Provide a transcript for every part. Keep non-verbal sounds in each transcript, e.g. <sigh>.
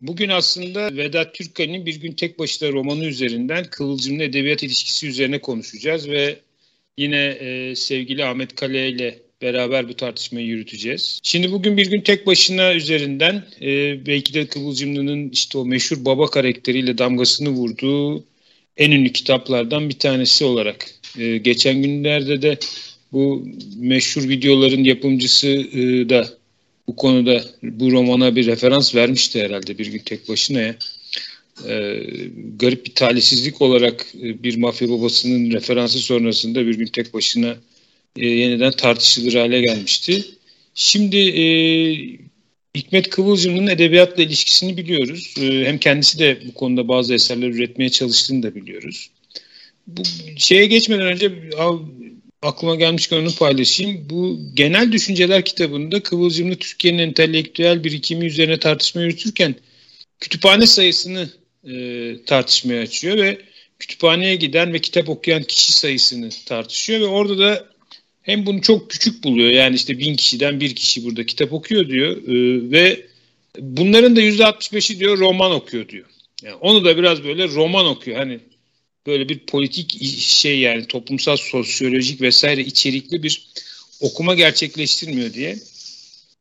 Bugün aslında Vedat Türkkan'ın Bir Gün Tek Başına romanı üzerinden Kıvılcım'la edebiyat ilişkisi üzerine konuşacağız ve yine e, sevgili Ahmet Kale ile beraber bu tartışmayı yürüteceğiz. Şimdi bugün Bir Gün Tek Başına üzerinden e, belki de Kıvılcımlı'nın işte o meşhur baba karakteriyle damgasını vurduğu en ünlü kitaplardan bir tanesi olarak. E, geçen günlerde de bu meşhur videoların yapımcısı e, da bu konuda bu romana bir referans vermişti herhalde bir gün tek başına ya. Ee, garip bir talihsizlik olarak e, bir mafya babasının referansı sonrasında bir gün tek başına e, yeniden tartışılır hale gelmişti. Şimdi e, Hikmet Kıvılcım'ın edebiyatla ilişkisini biliyoruz. E, hem kendisi de bu konuda bazı eserler üretmeye çalıştığını da biliyoruz. Bu şeye geçmeden önce aklıma gelmişken onu paylaşayım. Bu Genel Düşünceler kitabında Kıvılcımlı Türkiye'nin entelektüel birikimi üzerine tartışma yürütürken kütüphane sayısını e, tartışmaya açıyor ve kütüphaneye giden ve kitap okuyan kişi sayısını tartışıyor ve orada da hem bunu çok küçük buluyor yani işte bin kişiden bir kişi burada kitap okuyor diyor e, ve bunların da yüzde 65'i diyor roman okuyor diyor. Yani onu da biraz böyle roman okuyor. Hani böyle bir politik şey yani toplumsal sosyolojik vesaire içerikli bir okuma gerçekleştirmiyor diye.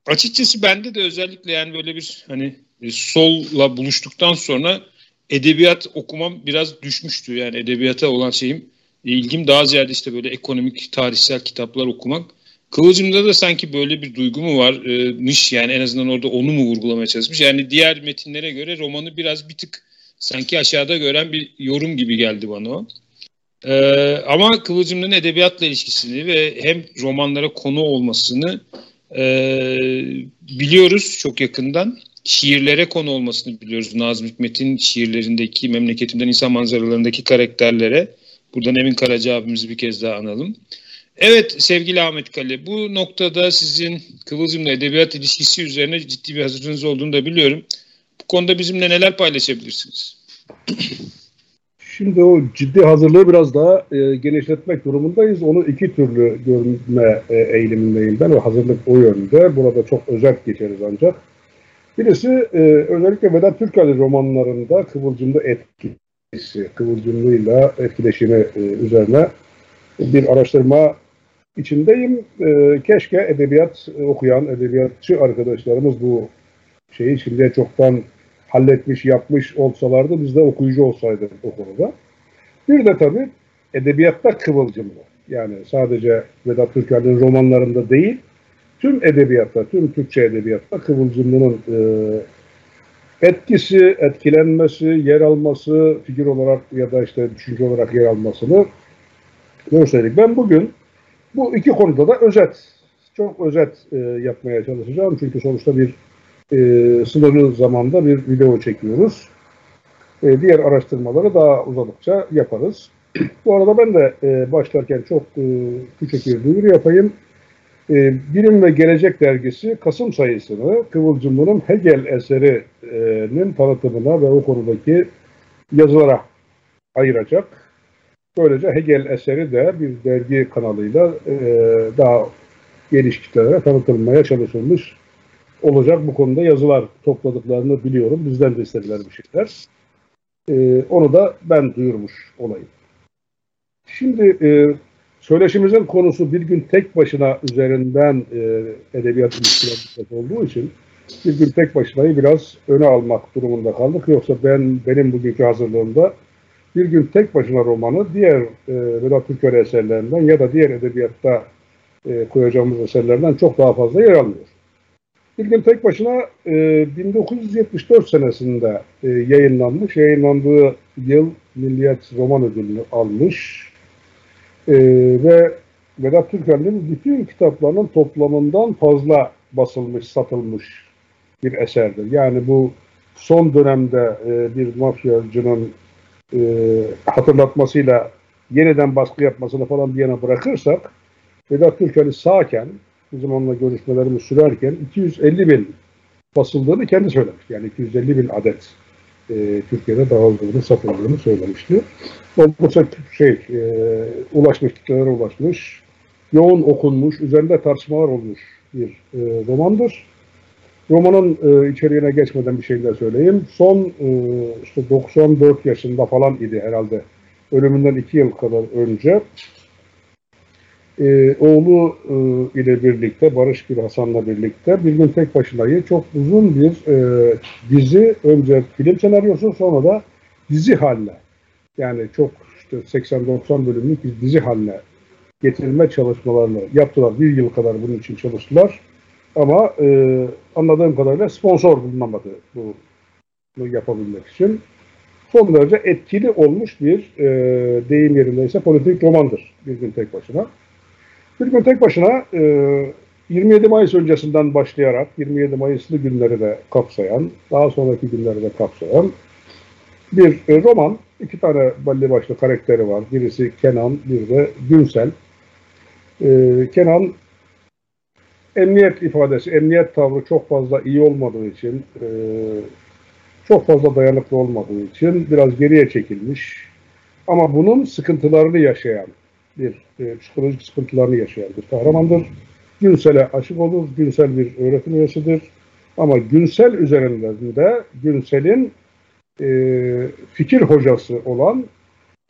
Açıkçası bende de özellikle yani böyle bir hani e, solla buluştuktan sonra edebiyat okumam biraz düşmüştü. Yani edebiyata olan şeyim ilgim daha ziyade işte böyle ekonomik tarihsel kitaplar okumak. Kıvılcım'da da sanki böyle bir duygu mu varmış yani en azından orada onu mu vurgulamaya çalışmış. Yani diğer metinlere göre romanı biraz bir tık sanki aşağıda gören bir yorum gibi geldi bana o. Ee, ama Kıvılcım'ın edebiyatla ilişkisini ve hem romanlara konu olmasını e, biliyoruz çok yakından. Şiirlere konu olmasını biliyoruz. Nazım Hikmet'in şiirlerindeki memleketimden insan manzaralarındaki karakterlere. Buradan Emin Karaca abimizi bir kez daha analım. Evet sevgili Ahmet Kale bu noktada sizin Kıvılcım'la edebiyat ilişkisi üzerine ciddi bir hazırlığınız olduğunu da biliyorum. Konuda bizimle neler paylaşabilirsiniz? Şimdi o ciddi hazırlığı biraz daha e, genişletmek durumundayız. Onu iki türlü görme e, eğilimindeyim ben. O hazırlık o yönde. Burada çok özet geçeriz ancak. Birisi e, özellikle Vedat Türkali romanlarında Kıvılcım'da etkisi, Kıvılcımlı'yla etkileşimi e, üzerine bir araştırma içindeyim. E, keşke edebiyat okuyan, edebiyatçı arkadaşlarımız bu şeyi şimdi çoktan halletmiş, yapmış olsalardı biz de okuyucu olsaydık o konuda. Bir de tabii edebiyatta kıvılcımlı. Yani sadece Vedat Türker'in romanlarında değil, tüm edebiyatta, tüm Türkçe edebiyatta Kıvılcımlı'nın e, etkisi, etkilenmesi, yer alması, figür olarak ya da işte düşünce olarak yer almasını gösterdik. Ben bugün bu iki konuda da özet, çok özet e, yapmaya çalışacağım. Çünkü sonuçta bir e, sınırlı zamanda bir video çekiyoruz. E, diğer araştırmaları daha uzadıkça yaparız. Bu arada ben de e, başlarken çok e, küçük bir duyuru yapayım. E, Bilim ve Gelecek Dergisi Kasım sayısını Kıvılcımlı'nın Hegel eserinin tanıtımına ve o konudaki yazılara ayıracak. Böylece Hegel eseri de bir dergi kanalıyla e, daha geniş kitlelere tanıtılmaya çalışılmış olacak bu konuda yazılar topladıklarını biliyorum. Bizden de istediler bir şeyler. Ee, onu da ben duyurmuş olayım. Şimdi e, söyleşimizin konusu bir gün tek başına üzerinden e, edebiyat ilişkileri olduğu için bir gün tek başınayı biraz öne almak durumunda kaldık. Yoksa ben benim bugünkü hazırlığımda bir gün tek başına romanı diğer e, Vedat Türker eserlerinden ya da diğer edebiyatta e, koyacağımız eserlerden çok daha fazla yer almıyor. Bir tek başına e, 1974 senesinde e, yayınlanmış. Yayınlandığı yıl Milliyet Roman Ödülünü almış. E, ve Vedat Türker'in bütün kitaplarının toplamından fazla basılmış, satılmış bir eserdir. Yani bu son dönemde e, bir mafyacının e, hatırlatmasıyla yeniden baskı yapmasını falan bir yana bırakırsak Vedat Türker'i sağken bizim onunla görüşmelerimiz sürerken 250 bin basıldığını kendi söylemiş. Yani 250 bin adet e, Türkiye'de dağıldığını, satıldığını söylemişti. Oldukça şey, e, ulaşmış, kitlelere ulaşmış, yoğun okunmuş, üzerinde tartışmalar olmuş bir e, romandır. Romanın e, içeriğine geçmeden bir şey de söyleyeyim. Son e, işte 94 yaşında falan idi herhalde. Ölümünden iki yıl kadar önce e, oğlu e, ile birlikte, Barış bir Hasan'la birlikte bir gün tek başınayı çok uzun bir e, dizi, önce film senaryosu sonra da dizi haline, yani çok işte 80-90 bölümlük bir dizi haline getirme çalışmalarını yaptılar. Bir yıl kadar bunun için çalıştılar. Ama e, anladığım kadarıyla sponsor bulunamadı bu, bunu yapabilmek için. Son derece etkili olmuş bir e, deyim yerindeyse politik romandır bir gün tek başına. Gün tek başına e, 27 Mayıs öncesinden başlayarak 27 Mayıslı günleri de kapsayan, daha sonraki günleri de kapsayan bir e, roman. İki tane belli başlı karakteri var. Birisi Kenan, bir de Günsel. E, Kenan emniyet ifadesi, emniyet tavrı çok fazla iyi olmadığı için, e, çok fazla dayanıklı olmadığı için biraz geriye çekilmiş. Ama bunun sıkıntılarını yaşayan bir e, psikolojik sıkıntılarını yaşayan bir kahramandır. Günsel'e aşık olur. Günsel bir öğretim üyesidir. Ama Günsel üzerinden de Günsel'in e, fikir hocası olan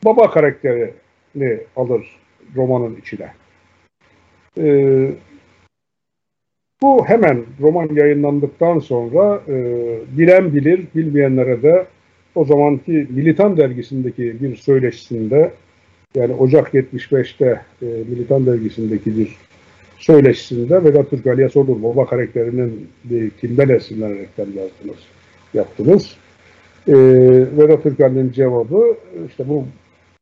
baba karakterini alır romanın içine. E, bu hemen roman yayınlandıktan sonra e, bilen bilir, bilmeyenlere de o zamanki Militan dergisindeki bir söyleşisinde yani Ocak 75'te e, Militan dergisindeki bir söyleşisinde Vedat Türkali'ye sordur. Baba karakterinin bir kimden esinlenerekten yazdınız, yaptınız. E, Vedat Türkali'nin cevabı işte bu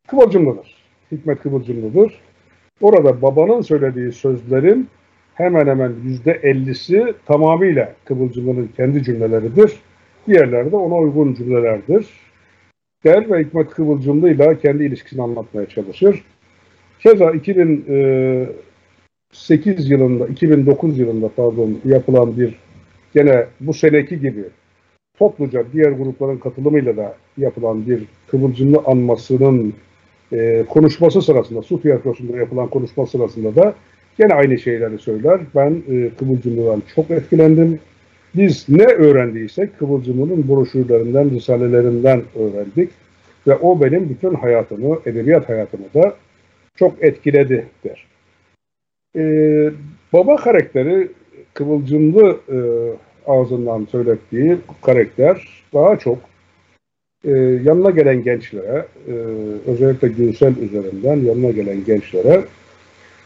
Kıvılcımlıdır. Hikmet Kıvılcımlıdır. Orada babanın söylediği sözlerin hemen hemen yüzde ellisi tamamıyla Kıvılcımlı'nın kendi cümleleridir. Diğerleri de ona uygun cümlelerdir der ve Hikmet Kıvılcımlı ile kendi ilişkisini anlatmaya çalışır. Keza 2008 yılında, 2009 yılında pardon yapılan bir gene bu seneki gibi topluca diğer grupların katılımıyla da yapılan bir Kıvılcımlı anmasının e, konuşması sırasında, su tiyatrosunda yapılan konuşma sırasında da gene aynı şeyleri söyler. Ben e, Kıvılcımlı'dan çok etkilendim. Biz ne öğrendiysek Kıvılcımlı'nın broşürlerinden, risalelerinden öğrendik. Ve o benim bütün hayatımı, edebiyat hayatımı da çok etkiledi der. Ee, baba karakteri Kıvılcımlı e, ağzından söylettiği karakter daha çok e, yanına gelen gençlere, e, özellikle Günsel üzerinden yanına gelen gençlere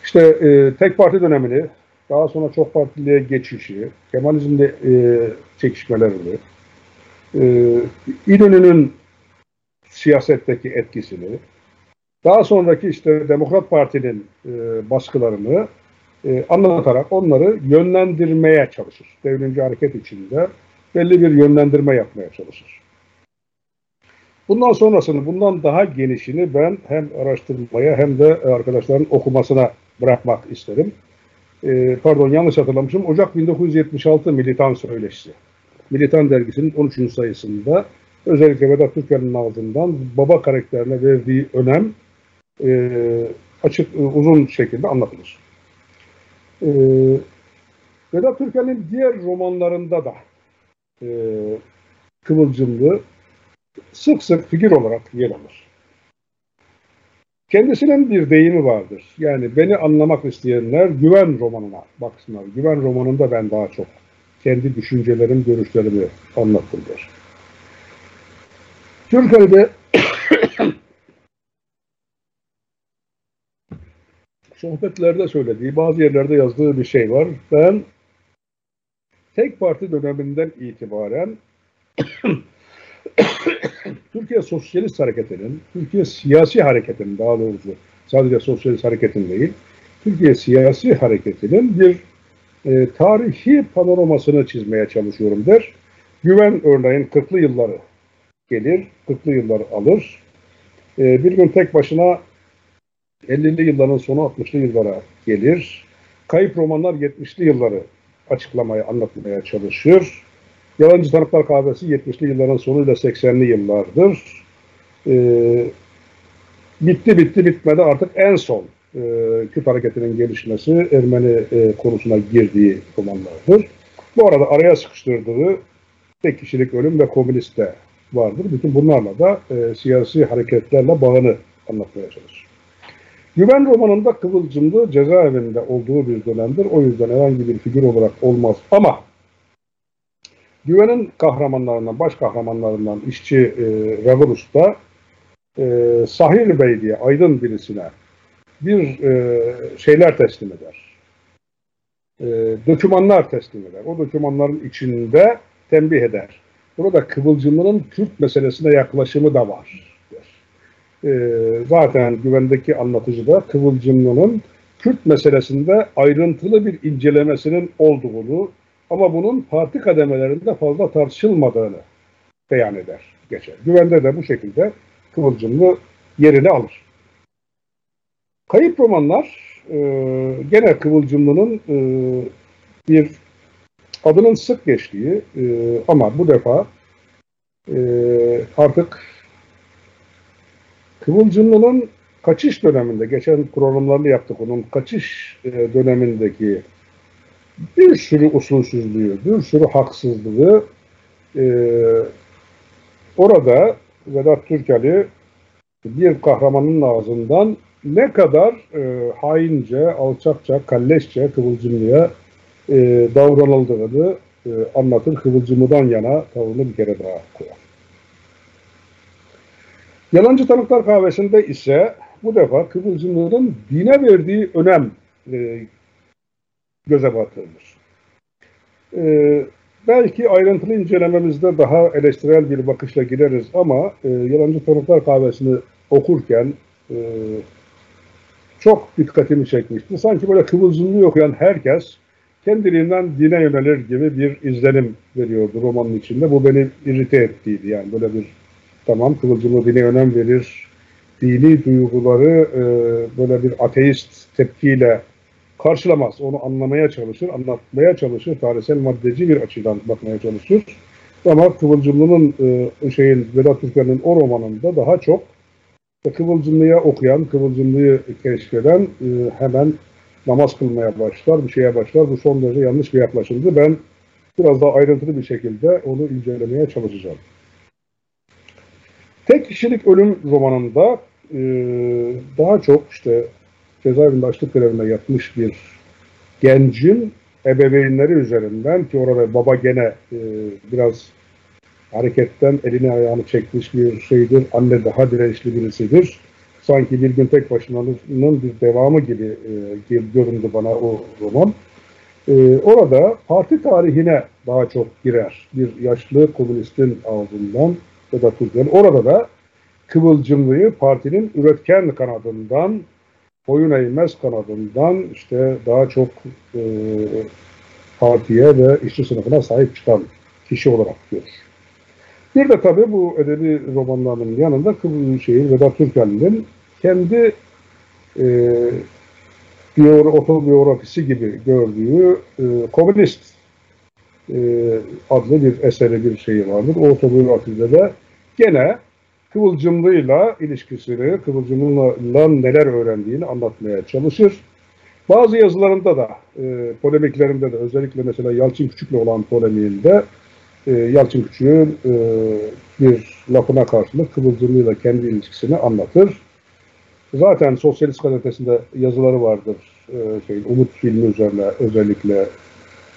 işte e, tek parti dönemini, daha sonra çok partiliye geçişi, Kemalizmle e, çekişmelerini, e, İnönü'nün siyasetteki etkisini, daha sonraki işte Demokrat Parti'nin e, baskılarını e, anlatarak onları yönlendirmeye çalışır. Devrimci hareket içinde belli bir yönlendirme yapmaya çalışır. Bundan sonrasını, bundan daha genişini ben hem araştırmaya hem de arkadaşların okumasına bırakmak isterim. E, pardon yanlış hatırlamışım. Ocak 1976 Militan Söyleşisi. Militan dergisinin 13. sayısında özellikle Vedat Türker'in ağzından baba karakterine verdiği önem e, açık, e, uzun şekilde anlatılır. E, Vedat Türker'in diğer romanlarında da e, Kıvılcımlı sık sık figür olarak yer alır. Kendisinin bir deyimi vardır. Yani beni anlamak isteyenler güven romanına baksınlar. Güven romanında ben daha çok kendi düşüncelerim, görüşlerimi anlattım der. Türkiye'de <coughs> sohbetlerde söylediği, bazı yerlerde yazdığı bir şey var. Ben tek parti döneminden itibaren Türkiye Sosyalist Hareketi'nin, Türkiye Siyasi Hareketi'nin daha doğrusu sadece Sosyalist Hareket'in değil, Türkiye Siyasi Hareketi'nin bir e, tarihi panoramasını çizmeye çalışıyorum der. Güven örneğin 40'lı yılları gelir, 40'lı yıllar alır. E, bir gün tek başına 50'li yılların sonu 60'lı yıllara gelir. Kayıp romanlar 70'li yılları açıklamaya, anlatmaya çalışır. Yalancı Tanıklar Kahvesi 70'li yılların sonuyla 80'li yıllardır. E, bitti bitti bitmedi artık en son e, Kürt hareketinin gelişmesi Ermeni e, konusuna girdiği romanlardır. Bu arada araya sıkıştırdığı tek kişilik ölüm ve komünist de vardır. Bütün bunlarla da e, siyasi hareketlerle bağını anlatmaya çalışır. Güven romanında Kıvılcımlı cezaevinde olduğu bir dönemdir. O yüzden herhangi bir figür olarak olmaz. Ama Güven'in kahramanlarından, baş kahramanlarından işçi e, da e, Sahir Bey diye aydın birisine bir e, şeyler teslim eder. E, dokümanlar teslim eder. O dokümanların içinde tembih eder. Burada Kıvılcımlı'nın Kürt meselesine yaklaşımı da var. E, zaten güvendeki anlatıcıda Kıvılcımlı'nın Kürt meselesinde ayrıntılı bir incelemesinin olduğunu ama bunun parti kademelerinde fazla tartışılmadığını beyan eder, geçer. Güvende de bu şekilde Kıvılcımlı yerini alır. Kayıp romanlar e, gene Kıvılcımlı'nın e, bir adının sık geçtiği e, ama bu defa e, artık Kıvılcımlı'nın kaçış döneminde, geçen programlarını yaptık onun kaçış e, dönemindeki bir sürü usulsüzlüğü, bir sürü haksızlığı e, orada Vedat Türkeli bir kahramanın ağzından ne kadar e, haince, alçakça, kalleşçe Kıvılcımlı'ya e, davranıldığını e, anlatır. Kıvılcımlı'dan yana tavrını bir kere daha koyar. Yalancı Tanıklar Kahvesi'nde ise bu defa Kıvılcımlı'nın dine verdiği önem e, göze batırılır. E, belki ayrıntılı incelememizde daha eleştirel bir bakışla gireriz ama e, Yalancı Tanıklar Kahvesi'ni okurken e, çok dikkatimi çekmişti. Sanki böyle kıvılcımlı okuyan herkes kendiliğinden dine yönelir gibi bir izlenim veriyordu romanın içinde. Bu beni irite ettiydi. Yani böyle bir tamam kıvılcımlı dine önem verir, dini duyguları e, böyle bir ateist tepkiyle karşılamaz. Onu anlamaya çalışır, anlatmaya çalışır, tarihsel maddeci bir açıdan bakmaya çalışır. Ama Kıvılcımlı'nın e, şeyin Vedat Türkan'ın o romanında daha çok Kıvılcımlı'ya okuyan, Kıvılcımlı'yı keşfeden e, hemen namaz kılmaya başlar, bir şeye başlar. Bu son derece yanlış bir yaklaşımdı. Ben biraz daha ayrıntılı bir şekilde onu incelemeye çalışacağım. Tek kişilik ölüm romanında e, daha çok işte cezaevinde açlık grevine yatmış bir gencin ebeveynleri üzerinden ki orada baba gene e, biraz hareketten elini ayağını çekmiş bir şeydir. Anne daha dirençli birisidir. Sanki bir gün tek başınanın bir devamı gibi e, göründü bana o roman. E, orada parti tarihine daha çok girer. Bir yaşlı komünistin ağzından da Türkler. Orada da Kıvılcımlı'yı partinin üretken kanadından boyun eğmez kanadından işte daha çok e, partiye ve işçi sınıfına sahip çıkan kişi olarak görür. Bir de tabii bu edebi romanlarının yanında Kıbrıs Vedat Türkel'in kendi e, otobiyografisi gibi gördüğü e, komünist e, adlı bir eseri bir şeyi vardır. O otobiyografide de gene Kıvılcımlı'yla ilişkisini, Kıvılcımlı'la neler öğrendiğini anlatmaya çalışır. Bazı yazılarında da, e, polemiklerinde de özellikle mesela Yalçın Küçük'le olan polemiğinde e, Yalçın Küçük'ün e, bir lafına karşılık Kıvılcımlı'yla kendi ilişkisini anlatır. Zaten Sosyalist gazetesinde yazıları vardır. E, şey, Umut filmi üzerine özellikle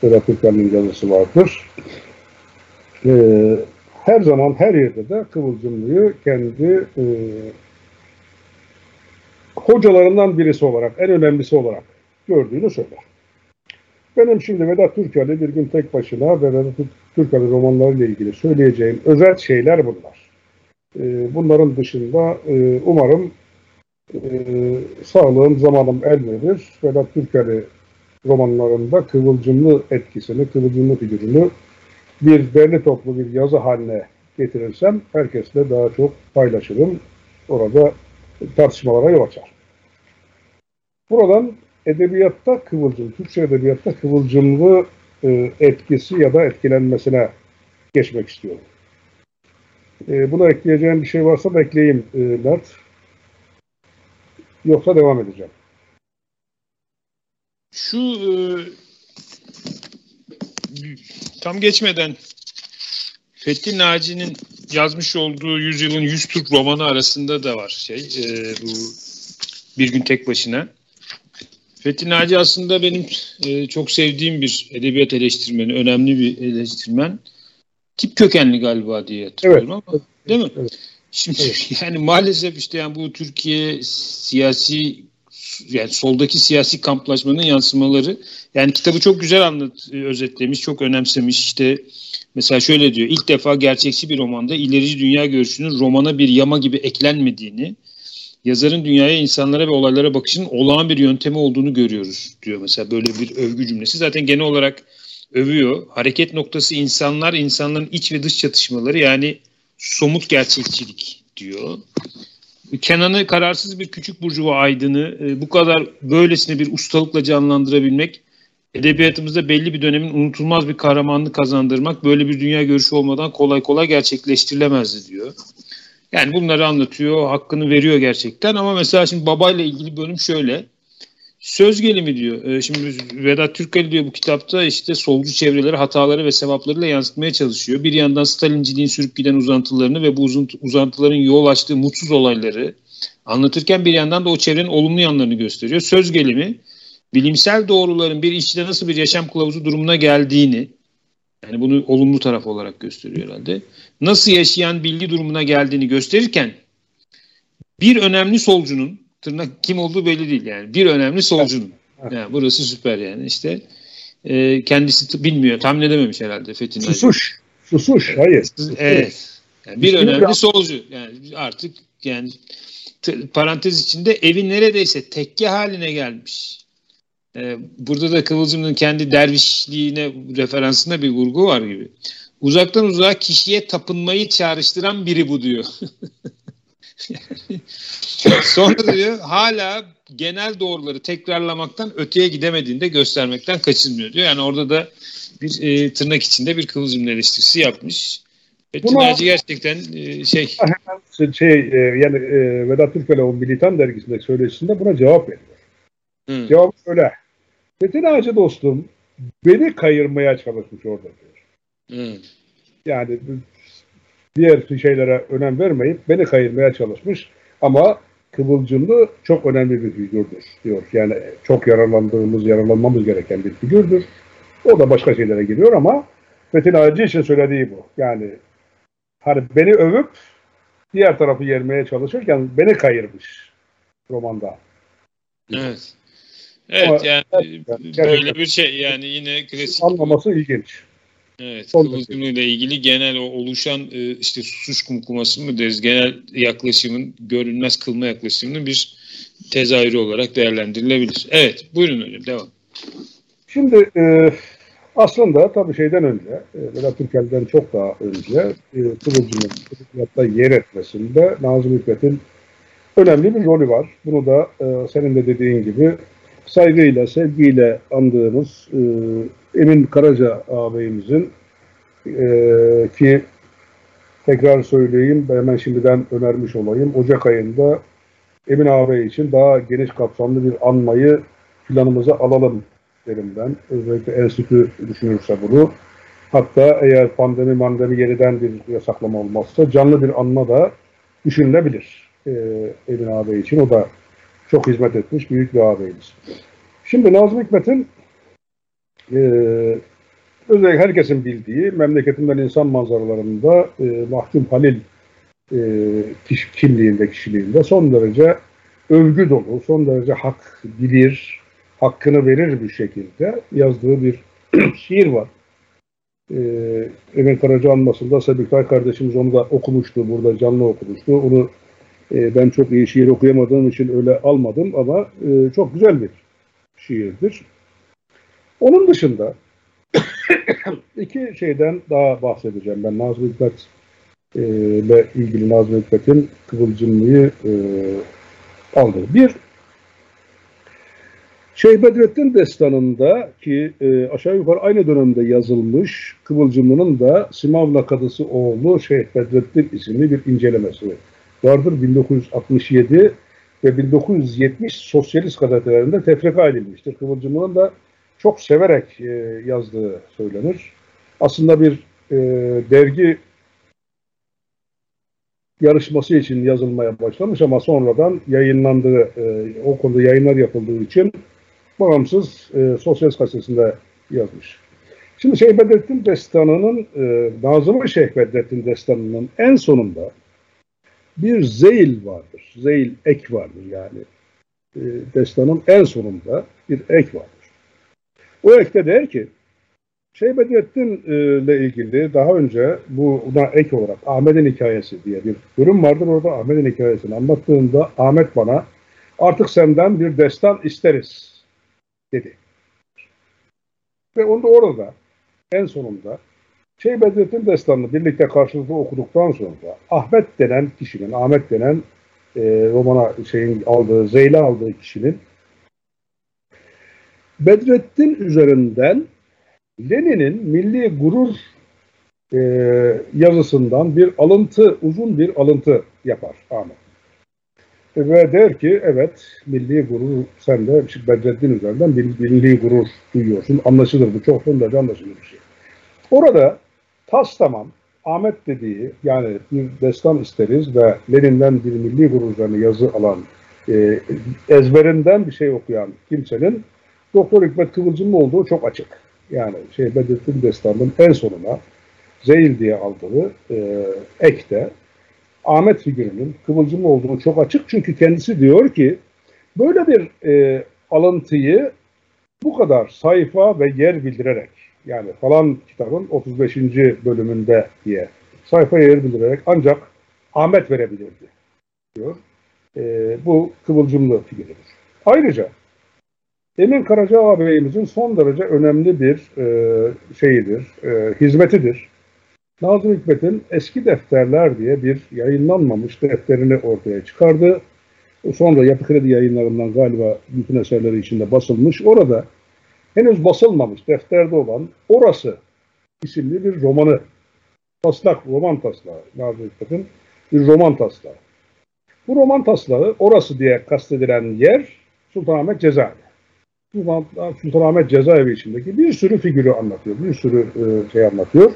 Vedat Türkmen'in yazısı vardır. E, her zaman her yerde de Kıvılcımlı'yı kendi e, hocalarından birisi olarak, en önemlisi olarak gördüğünü söyler. Benim şimdi Vedat Türkali bir gün tek başına ve Vedat Türkali romanlarıyla ilgili söyleyeceğim özel şeyler bunlar. E, bunların dışında e, umarım e, sağlığım, zamanım el verir. Vedat Türkali romanlarında kıvılcımlı etkisini, kıvılcımlı figürünü bir derli toplu bir yazı haline getirirsem herkesle daha çok paylaşırım. Orada tartışmalara yol açar. Buradan edebiyatta kıvılcım, Türkçe edebiyatta kıvılcımlı e, etkisi ya da etkilenmesine geçmek istiyorum. E, buna ekleyeceğim bir şey varsa bekleyeyim e, Mert. Yoksa devam edeceğim. Şu tam geçmeden Fethi Naci'nin yazmış olduğu Yüzyılın Yüz Türk romanı arasında da var şey e, bu Bir Gün Tek Başına. Fethi Naci aslında benim e, çok sevdiğim bir edebiyat eleştirmeni, önemli bir eleştirmen. Tip kökenli galiba diye hatırlıyorum evet. ama değil mi? Evet. Şimdi evet. <laughs> yani maalesef işte yani bu Türkiye siyasi yani soldaki siyasi kamplaşmanın yansımaları yani kitabı çok güzel anlat özetlemiş, çok önemsemiş. işte mesela şöyle diyor. ilk defa gerçekçi bir romanda ilerici dünya görüşünün romana bir yama gibi eklenmediğini, yazarın dünyaya, insanlara ve olaylara bakışının olağan bir yöntemi olduğunu görüyoruz diyor mesela böyle bir övgü cümlesi. Zaten genel olarak övüyor. Hareket noktası insanlar, insanların iç ve dış çatışmaları yani somut gerçekçilik diyor. Kenan'ı kararsız bir küçük burjuva aydını e, bu kadar böylesine bir ustalıkla canlandırabilmek, edebiyatımızda belli bir dönemin unutulmaz bir kahramanlık kazandırmak böyle bir dünya görüşü olmadan kolay kolay gerçekleştirilemezdi diyor. Yani bunları anlatıyor, hakkını veriyor gerçekten ama mesela şimdi babayla ilgili bölüm şöyle. Söz gelimi diyor. E, şimdi Vedat Türkali diyor bu kitapta işte solcu çevreleri hataları ve sevaplarıyla yansıtmaya çalışıyor. Bir yandan Stalinciliğin sürüp giden uzantılarını ve bu uzantıların yol açtığı mutsuz olayları anlatırken bir yandan da o çevrenin olumlu yanlarını gösteriyor. Söz gelimi bilimsel doğruların bir işçide nasıl bir yaşam kılavuzu durumuna geldiğini yani bunu olumlu taraf olarak gösteriyor herhalde. Nasıl yaşayan bilgi durumuna geldiğini gösterirken bir önemli solcunun tırnak kim olduğu belli değil yani. Bir önemli solcunun. Yani burası süper yani işte. E, kendisi bilmiyor. Tahmin edememiş herhalde Fethi Susuş. Susuş. Hayır. Evet. Yani bir önemli solcu. Yani artık yani parantez içinde evi neredeyse tekke haline gelmiş. Ee, burada da Kıvılcım'ın kendi dervişliğine referansında bir vurgu var gibi. Uzaktan uzağa kişiye tapınmayı çağrıştıran biri bu diyor. <laughs> <laughs> Sonra diyor hala genel doğruları tekrarlamaktan öteye gidemediğini de göstermekten kaçınmıyor diyor. Yani orada da bir e, tırnak içinde bir kıvılcım eleştirisi yapmış. Hacı gerçekten e, şey... Hemen şey e, yani e, Vedat Türkeli Militan dergisindeki söyleşisinde buna cevap veriyor. Cevap öyle. Metin Hacı dostum beni kayırmaya çalışmış orada diyor. Hı. Yani diğer şeylere önem vermeyip beni kayırmaya çalışmış. Ama Kıvılcımlı çok önemli bir figürdür diyor. Yani çok yararlandığımız, yararlanmamız gereken bir figürdür. O da başka şeylere giriyor ama Metin Ağacı için söylediği bu. Yani hani beni övüp diğer tarafı yermeye çalışırken beni kayırmış romanda. Evet. Evet ama, yani gerçekten, böyle bir şey yani yine klasik. Anlaması ilginç. Evet, Kıvılcımlı ile ilgili genel o oluşan e, işte suç kumkuması mı deriz, genel yaklaşımın, görünmez kılma yaklaşımının bir tezahürü olarak değerlendirilebilir. Evet, buyurun hocam, devam. Şimdi e, aslında tabii şeyden önce, e, Vedat Türkel'den çok daha önce e, Kıvılcım'ın hatta yer etmesinde Nazım Hikmet'in önemli bir rolü var. Bunu da e, senin de dediğin gibi saygıyla, sevgiyle andığımız e, Emin Karaca ağabeyimizin e, ki tekrar söyleyeyim hemen şimdiden önermiş olayım. Ocak ayında Emin ağabey için daha geniş kapsamlı bir anmayı planımıza alalım derim ben. Özellikle enstitü düşünürse bunu. Hatta eğer pandemi mandemi yeniden bir yasaklama olmazsa canlı bir anma da düşünülebilir e, Emin ağabey için. O da çok hizmet etmiş büyük bir ağabeyimiz. Şimdi Nazım Hikmet'in e, özellikle herkesin bildiği memleketimden insan manzaralarında e, Mahkum Halil e, kiş, kimliğinde, kişiliğinde son derece övgü dolu, son derece hak bilir, hakkını verir bir şekilde yazdığı bir <clears throat> şiir var. Ee, Emin Karaca anmasında Sabıktay kardeşimiz onu da okumuştu, burada canlı okumuştu. Onu e, ben çok iyi şiir okuyamadığım için öyle almadım ama e, çok güzel bir şiirdir. Onun dışında <coughs> iki şeyden daha bahsedeceğim ben. Nazım Hikmet e, ile ilgili Nazım Hikmet'in Kıvılcımlı'yı e, aldı. Bir, Şeyh Bedrettin Destanı'nda ki e, aşağı yukarı aynı dönemde yazılmış Kıvılcımlı'nın da Simavla Kadısı oğlu Şeyh Bedrettin isimli bir incelemesi vardır. 1967 ve 1970 sosyalist gazetelerinde tefrika edilmiştir. Kıvılcımlı'nın da çok severek e, yazdığı söylenir. Aslında bir e, dergi yarışması için yazılmaya başlamış ama sonradan yayınlandığı, e, o konuda yayınlar yapıldığı için bağımsız e, Sosyalist gazetesinde yazmış. Şimdi Şeyh Bedrettin Destanı'nın, e, Nazım Şeyh Bedrettin Destanı'nın en sonunda bir zeyl vardır. Zeyl ek vardır yani. E, destanın en sonunda bir ek vardır. O ekte der ki, Şeyh Bedrettin e, ile ilgili daha önce buna ek olarak Ahmet'in hikayesi diye bir bölüm vardır. Orada Ahmet'in hikayesini anlattığında Ahmet bana artık senden bir destan isteriz dedi. Ve onu da orada en sonunda Şeyh Bedrettin Destanı'nı birlikte karşılıklı okuduktan sonra Ahmet denen kişinin, Ahmet denen e, romana şeyin aldığı, Zeyla aldığı kişinin Bedrettin üzerinden Lenin'in milli gurur e, yazısından bir alıntı, uzun bir alıntı yapar Ahmet. Ve der ki evet milli gurur sen de Bedrettin üzerinden milli gurur duyuyorsun. Anlaşılır bu çok son anlaşılır bir şey. Orada tas tamam Ahmet dediği yani bir destan isteriz ve Lenin'den bir milli gurur üzerine yazı alan e, ezberinden bir şey okuyan kimsenin Doktor Hikmet Kıvılcımlı olduğu çok açık. Yani şey Bedrettin Destanı'nın en sonuna Zeyl diye aldığı e, ekte Ahmet figürünün Kıvılcımlı olduğunu çok açık. Çünkü kendisi diyor ki böyle bir e, alıntıyı bu kadar sayfa ve yer bildirerek yani falan kitabın 35. bölümünde diye sayfa yer bildirerek ancak Ahmet verebilirdi diyor. E, bu Kıvılcımlı figürüdür. Ayrıca Emin Karaca ağabeyimizin son derece önemli bir e, şeyidir, e, hizmetidir. Nazım Hikmet'in eski defterler diye bir yayınlanmamış defterini ortaya çıkardı. Sonra Yapı Kredi yayınlarından galiba bütün eserleri içinde basılmış. Orada henüz basılmamış defterde olan Orası isimli bir romanı, taslak, roman taslağı Nazım Hikmet'in bir roman taslağı. Bu roman taslağı Orası diye kastedilen yer Sultanahmet Sultanahmet Cezaevi içindeki bir sürü figürü anlatıyor, bir sürü e, şey anlatıyor.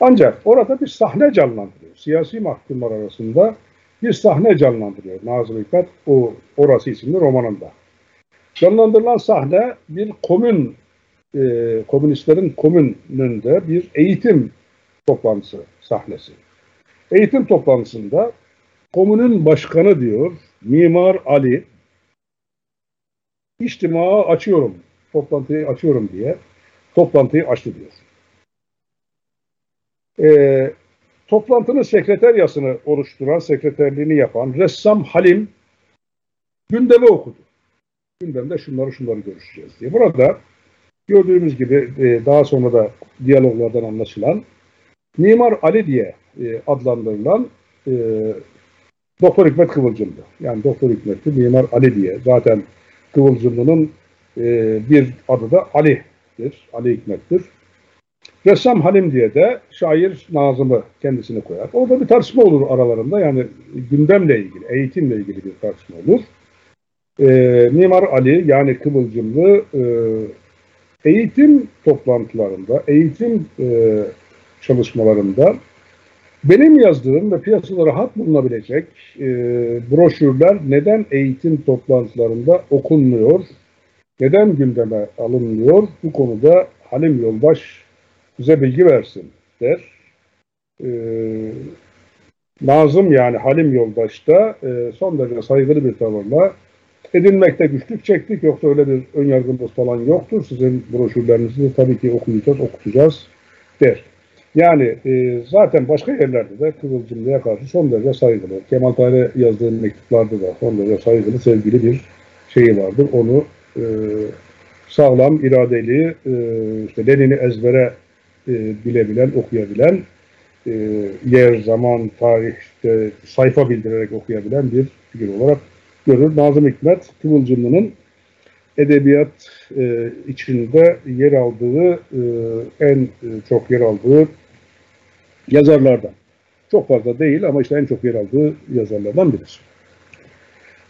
Ancak orada bir sahne canlandırıyor. Siyasi mahkumlar arasında bir sahne canlandırıyor Nazım Hikmet o Orası isimli romanında. Canlandırılan sahne bir komün, e, komünistlerin komününde bir eğitim toplantısı sahnesi. Eğitim toplantısında komünün başkanı diyor, Mimar Ali, içtimağı açıyorum, toplantıyı açıyorum diye toplantıyı açtı diyor. Ee, toplantının sekreteryasını oluşturan, sekreterliğini yapan ressam Halim gündemi okudu. Gündemde şunları şunları görüşeceğiz diye. Burada gördüğümüz gibi e, daha sonra da diyaloglardan anlaşılan Mimar Ali diye e, adlandırılan e, Doktor Hikmet Kıvılcımlı. Yani Doktor Hikmet'ti Mimar Ali diye. Zaten Kıvılcımlı'nın e, bir adı da Ali'dir. Ali Hikmet'tir. Ressam Halim diye de şair Nazım'ı kendisine koyar. Orada bir tartışma olur aralarında. Yani gündemle ilgili, eğitimle ilgili bir tartışma olur. E, Mimar Ali yani Kıvılcımlı e, eğitim toplantılarında, eğitim e, çalışmalarında benim yazdığım ve piyasada rahat bulunabilecek e, broşürler neden eğitim toplantılarında okunmuyor, neden gündeme alınmıyor? Bu konuda Halim Yoldaş bize bilgi versin der. E, Nazım yani Halim Yoldaş da e, son derece saygılı bir tavırla edinmekte güçlük çektik. Yoksa öyle bir önyargımız falan yoktur. Sizin broşürlerinizi tabii ki okuyacağız, okutacağız der. Yani e, zaten başka yerlerde de Kıvılcımlı'ya karşı son derece saygılı. Kemal Tahir'e yazdığı mektuplarda da son derece saygılı, sevgili bir şeyi vardır. Onu e, sağlam, iradeli, e, işte Lenin'i ezbere e, bilebilen, okuyabilen, e, yer, zaman, tarih, işte, sayfa bildirerek okuyabilen bir figür olarak görür. Nazım Hikmet, Kıvılcımlı'nın edebiyat e, içinde yer aldığı, e, en e, çok yer aldığı yazarlardan. Çok fazla değil ama işte en çok yer aldığı yazarlardan birisi.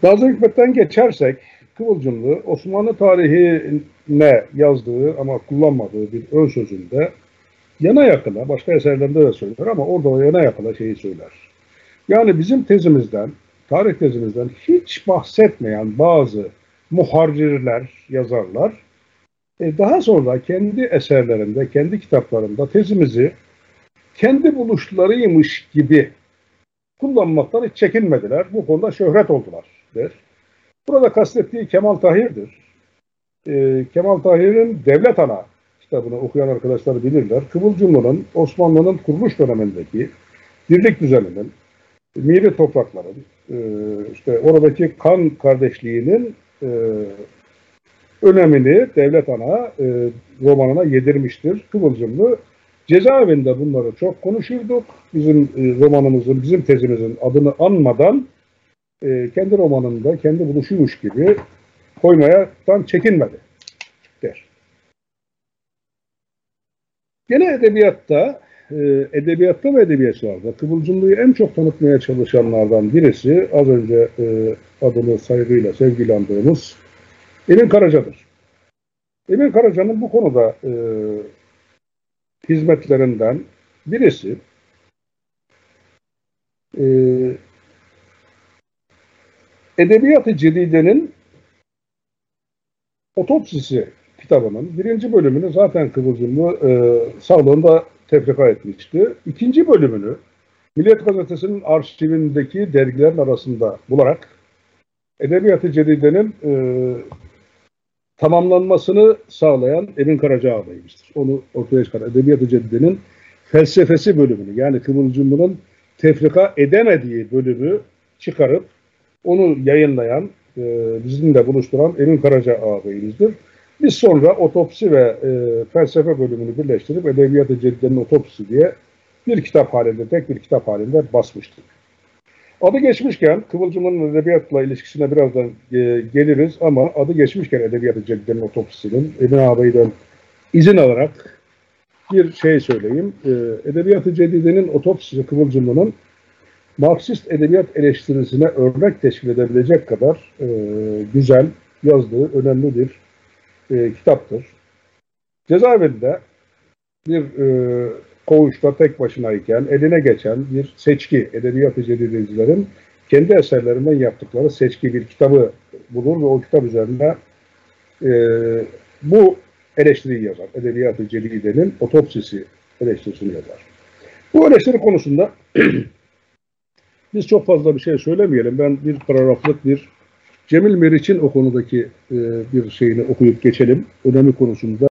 Nazım Hikmet'ten geçersek, Kıvılcımlı Osmanlı tarihine yazdığı ama kullanmadığı bir ön sözünde yana yakına, başka eserlerinde de söyler ama orada yana yakına şeyi söyler. Yani bizim tezimizden, tarih tezimizden hiç bahsetmeyen bazı muharrirler, yazarlar e, daha sonra kendi eserlerinde, kendi kitaplarında tezimizi kendi buluşlarıymış gibi kullanmaktan hiç çekinmediler. Bu konuda şöhret oldular der. Burada kastettiği Kemal Tahir'dir. E, Kemal Tahir'in Devlet Ana kitabını okuyan arkadaşlar bilirler. Kıvılcımlı'nın Osmanlı'nın kuruluş dönemindeki birlik düzeninin, miri toprakların, e, işte oradaki kan kardeşliğinin e, önemini Devlet Ana e, romanına yedirmiştir. Kıvılcımlı cezaevinde bunları çok konuşurduk. Bizim e, romanımızın, bizim tezimizin adını anmadan e, kendi romanında kendi buluşuymuş gibi koymaya tam çekinmedi der. Gene edebiyatta, e, edebiyatta ve edebiyatçılarda Kıvılcımlı'yı en çok tanıtmaya çalışanlardan birisi az önce adını saygıyla sevgilandığımız Emin Karaca'dır. Emin Karaca'nın bu konuda hizmetlerinden birisi e, Edebiyat-ı Cedide'nin otopsisi kitabının birinci bölümünü zaten Kıvılcımlı e, sağlığında tefrika etmişti. İkinci bölümünü Milliyet Gazetesi'nin arşivindeki dergilerin arasında bularak Edebiyat-ı Cedide'nin e, tamamlanmasını sağlayan Emin Karaca ağabeyimizdir. Onu ortaya çıkar. Edebiyat-ı Cedide'nin felsefesi bölümünü yani Kıvılcımlı'nın tefrika edemediği bölümü çıkarıp onu yayınlayan, e, bizimle buluşturan Emin Karaca ağabeyimizdir. Biz sonra otopsi ve e, felsefe bölümünü birleştirip Edebiyat-ı Cedide'nin otopsisi diye bir kitap halinde, tek bir kitap halinde basmıştık. Adı geçmişken, Kıvılcım'ın edebiyatla ilişkisine birazdan e, geliriz ama adı geçmişken Edebiyat-ı Cedide'nin otopsisinin Emin ağabeyden izin alarak bir şey söyleyeyim. E, Edebiyat-ı Cedide'nin otopsisi Kıvılcım'ın Marksist edebiyat eleştirisine örnek teşkil edebilecek kadar e, güzel yazdığı önemli bir e, kitaptır. Cezaevinde bir e, koğuşta tek başınayken eline geçen bir seçki, edebiyat cedidecilerin kendi eserlerinden yaptıkları seçki bir kitabı bulur ve o kitap üzerinde e, bu eleştiriyi yazar. Edebiyat-ı Cedide'nin otopsisi eleştirisini yazar. Bu eleştiri konusunda <clears throat> biz çok fazla bir şey söylemeyelim. Ben bir paragraflık bir Cemil Meriç'in o konudaki e, bir şeyini okuyup geçelim. Önemi konusunda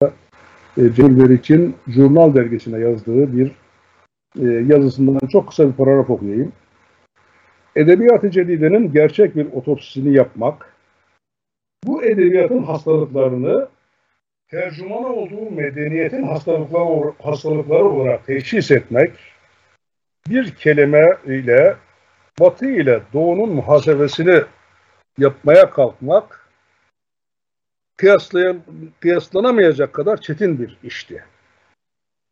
e, Cemil Meriç'in Jurnal dergisine yazdığı bir e, yazısından çok kısa bir paragraf okuyayım. Edebiyat-ı Cedide'nin gerçek bir otopsisini yapmak, bu edebiyatın hastalıklarını tercüman olduğu medeniyetin hastalıkları, hastalıkları olarak teşhis etmek, bir kelime ile Batı ile Doğu'nun muhasebesini yapmaya kalkmak kıyaslayan, kıyaslanamayacak kadar çetin bir işti.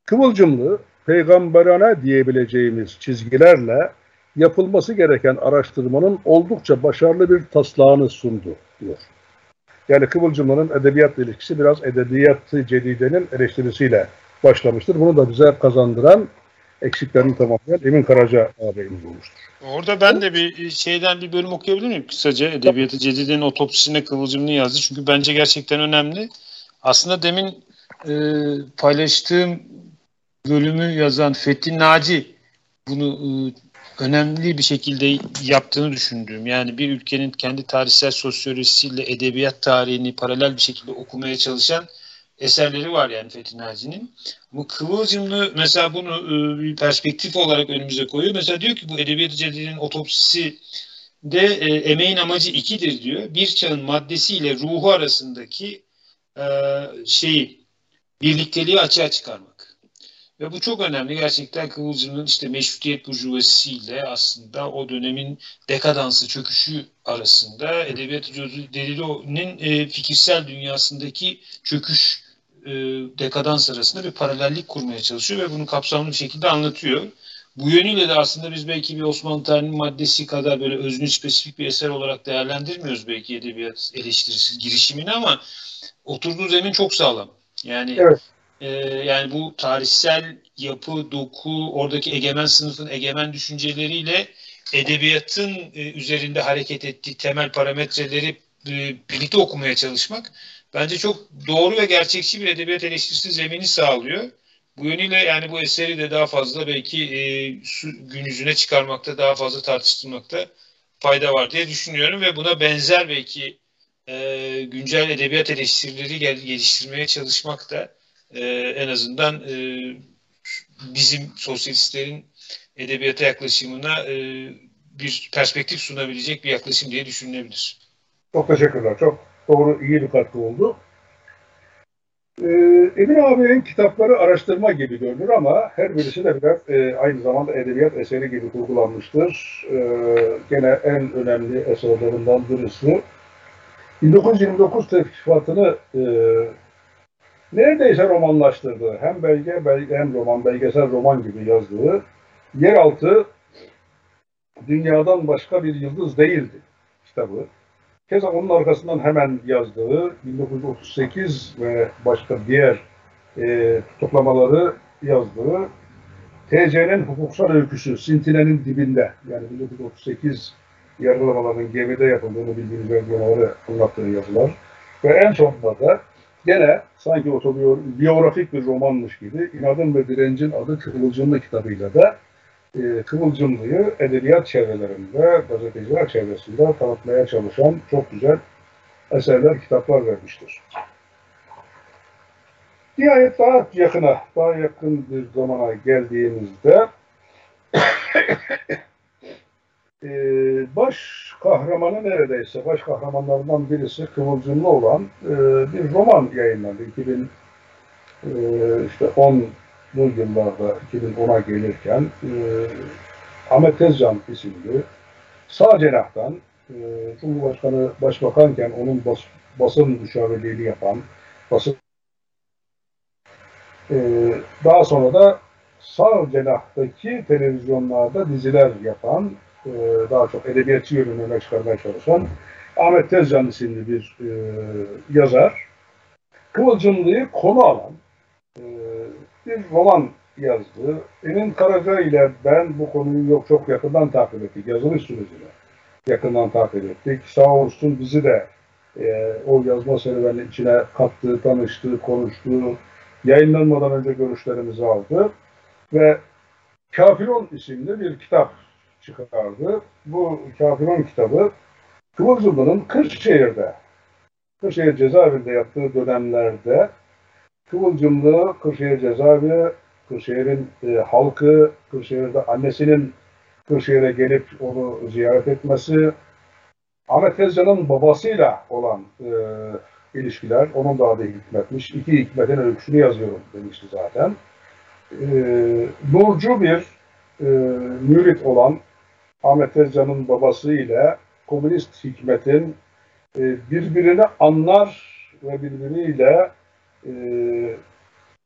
Kıvılcımlı, peygamberane diyebileceğimiz çizgilerle yapılması gereken araştırmanın oldukça başarılı bir taslağını sundu diyor. Yani Kıvılcımlı'nın edebiyat ilişkisi biraz edebiyatı cedidenin eleştirisiyle başlamıştır. Bunu da bize kazandıran eksiklerini tamamlayan Emin Karaca ağabeyimiz olmuştur. Orada ben de bir şeyden bir bölüm okuyabilir miyim kısaca? Edebiyatı Cedide'nin otopsisine Kıvılcım'ını yazdı. Çünkü bence gerçekten önemli. Aslında demin e, paylaştığım bölümü yazan Fethi Naci bunu e, önemli bir şekilde yaptığını düşündüğüm. Yani bir ülkenin kendi tarihsel sosyolojisiyle edebiyat tarihini paralel bir şekilde okumaya çalışan eserleri var yani Fethi Naci'nin. Bu Kıvılcımlı mesela bunu e, bir perspektif olarak önümüze koyuyor. Mesela diyor ki bu Edebiyat-ı otopsisi de e, emeğin amacı ikidir diyor. Bir çağın maddesiyle ruhu arasındaki e, şeyi birlikteliği açığa çıkarmak. Ve bu çok önemli. Gerçekten Kıvılcım'ın işte meşrutiyet burjuvasisiyle aslında o dönemin dekadansı, çöküşü arasında Edebiyat-ı e, fikirsel dünyasındaki çöküş e, dekadans arasında bir paralellik kurmaya çalışıyor ve bunu kapsamlı bir şekilde anlatıyor. bu yönüyle de aslında biz belki bir Osmanlı tarihinin maddesi kadar böyle özünü spesifik bir eser olarak değerlendirmiyoruz belki edebiyat eleştirisi girişimini ama oturduğu zemin çok sağlam. Yani evet. e, yani bu tarihsel yapı, doku, oradaki egemen sınıfın egemen düşünceleriyle edebiyatın e, üzerinde hareket ettiği temel parametreleri e, birlikte okumaya çalışmak bence çok doğru ve gerçekçi bir edebiyat eleştirisi zemini sağlıyor. Bu yönüyle yani bu eseri de daha fazla belki e, gün yüzüne çıkarmakta, daha fazla tartıştırmakta fayda var diye düşünüyorum ve buna benzer belki e, güncel edebiyat eleştirileri gel, geliştirmeye çalışmak da e, en azından e, bizim sosyalistlerin edebiyata yaklaşımına e, bir perspektif sunabilecek bir yaklaşım diye düşünülebilir. Çok teşekkürler. Çok doğru, iyi bir katkı oldu. Ee, Emin abinin kitapları araştırma gibi görünür ama her birisi de biraz e, aynı zamanda edebiyat eseri gibi kurgulanmıştır. E, gene en önemli eserlerinden birisi. 1929 teşkifatını e, neredeyse romanlaştırdı. Hem belge, belge hem roman, belgesel roman gibi yazdığı Yeraltı Dünyadan Başka Bir Yıldız Değildi kitabı. Keza onun arkasından hemen yazdığı 1938 ve başka diğer e, tutuklamaları yazdığı TC'nin hukuksal öyküsü Sintine'nin dibinde yani 1938 yargılamalarının gemide yapıldığını bildiğimiz yargılamaları anlattığı yazılar. Ve en sonunda da gene sanki otobiyografik bir romanmış gibi İnadın ve Direncin adı Kıvılcımlı kitabıyla da e, Kıvılcımlı'yı edebiyat çevrelerinde, gazeteciler çevresinde tanıtmaya çalışan çok güzel eserler, kitaplar vermiştir. Nihayet daha yakına, daha yakın bir zamana geldiğimizde <coughs> e, baş kahramanı neredeyse, baş kahramanlarından birisi Kıvılcımlı olan e, bir roman yayınlandı. 2000 e, işte 10 bu yıllarda 2010'a gelirken e, Ahmet Tezcan isimli sağ cenahtan e, Cumhurbaşkanı Başbakanken onun bas, basın müşavirliğini yapan basın e, daha sonra da sağ cenahtaki televizyonlarda diziler yapan e, daha çok edebiyatçı yönünü öne çıkarmaya çalışan Ahmet Tezcan isimli bir e, yazar Kıvılcımlı'yı konu alan e, bir roman yazdı. Emin Karaca ile ben bu konuyu yok çok yakından takip ettik. Yazılış sürecini yakından takip ettik. Sağ olsun bizi de e, o yazma serüveninin içine kattı, tanıştı, konuştu. Yayınlanmadan önce görüşlerimizi aldı. Ve Kafiron isimli bir kitap çıkardı. Bu Kafiron kitabı Kıvılcımlı'nın Kırşehir'de, Kırşehir cezaevinde yaptığı dönemlerde Kıvılcımlı Kırşehir cezaevi, Kırşehir'in e, halkı, Kırşehir'de annesinin Kırşehir'e gelip onu ziyaret etmesi, Ahmet Tezcan'ın babasıyla olan e, ilişkiler, onun da adı Hikmet'miş. İki Hikmet'in öyküsünü yazıyorum demişti zaten. E, Nurcu bir e, mürit olan Ahmet Tezcan'ın babası ile komünist Hikmet'in e, birbirini anlar ve birbiriyle e,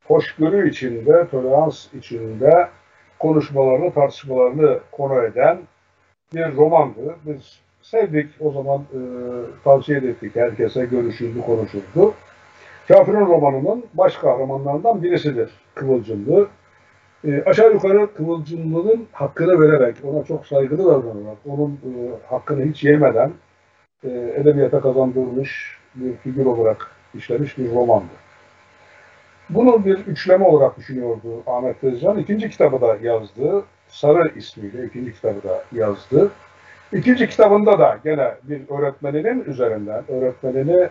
hoşgörü içinde, tolerans içinde konuşmalarını, tartışmalarını konu eden bir romandı. Biz sevdik, o zaman e, tavsiye ettik herkese, görüşüldü, konuşuldu. Kafir'in romanının baş kahramanlarından birisidir Kıvılcımlı. E, aşağı yukarı Kıvılcımlı'nın hakkını vererek, ona çok saygılı davranarak, onun e, hakkını hiç yemeden e, edebiyata kazandırılmış bir figür olarak işlemiş bir romandı. Bunu bir üçleme olarak düşünüyordu Ahmet Tezcan. İkinci kitabı da yazdı. Sarı ismiyle ikinci kitabı da yazdı. İkinci kitabında da gene bir öğretmeninin üzerinden, öğretmenini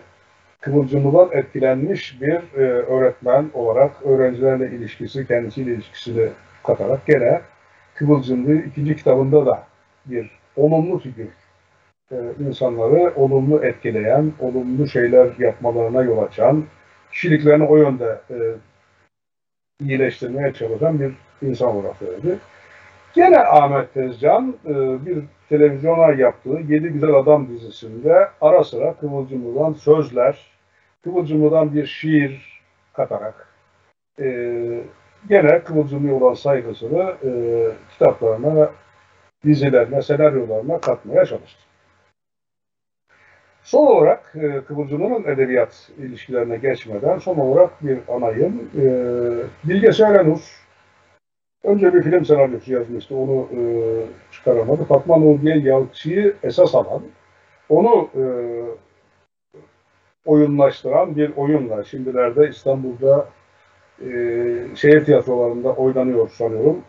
Kıvılcımlı'dan etkilenmiş bir e, öğretmen olarak öğrencilerle ilişkisi, kendisiyle ilişkisini katarak gene Kıvılcımlı ikinci kitabında da bir olumlu figür. E, insanları olumlu etkileyen, olumlu şeyler yapmalarına yol açan, kişiliklerini o yönde e, iyileştirmeye çalışan bir insan olarak söyledi. Gene Ahmet Tezcan e, bir televizyona yaptığı Yedi Güzel Adam dizisinde ara sıra Kıvılcımlı'dan sözler, Kıvılcımlı'dan bir şiir katarak e, gene Kıvılcımlı'ya olan saygısını e, kitaplarına, dizilerine, senaryolarına katmaya çalıştı. Son olarak e, Kıvılcımlı'nın edebiyat ilişkilerine geçmeden son olarak bir anayım. E, Bilge Söylenur önce bir film senaryosu yazmıştı. Onu e, çıkaramadı. Fatma Nurdiye Yalçı'yı esas alan, onu e, oyunlaştıran bir oyunla. Şimdilerde İstanbul'da e, şehir tiyatrolarında oynanıyor sanıyorum.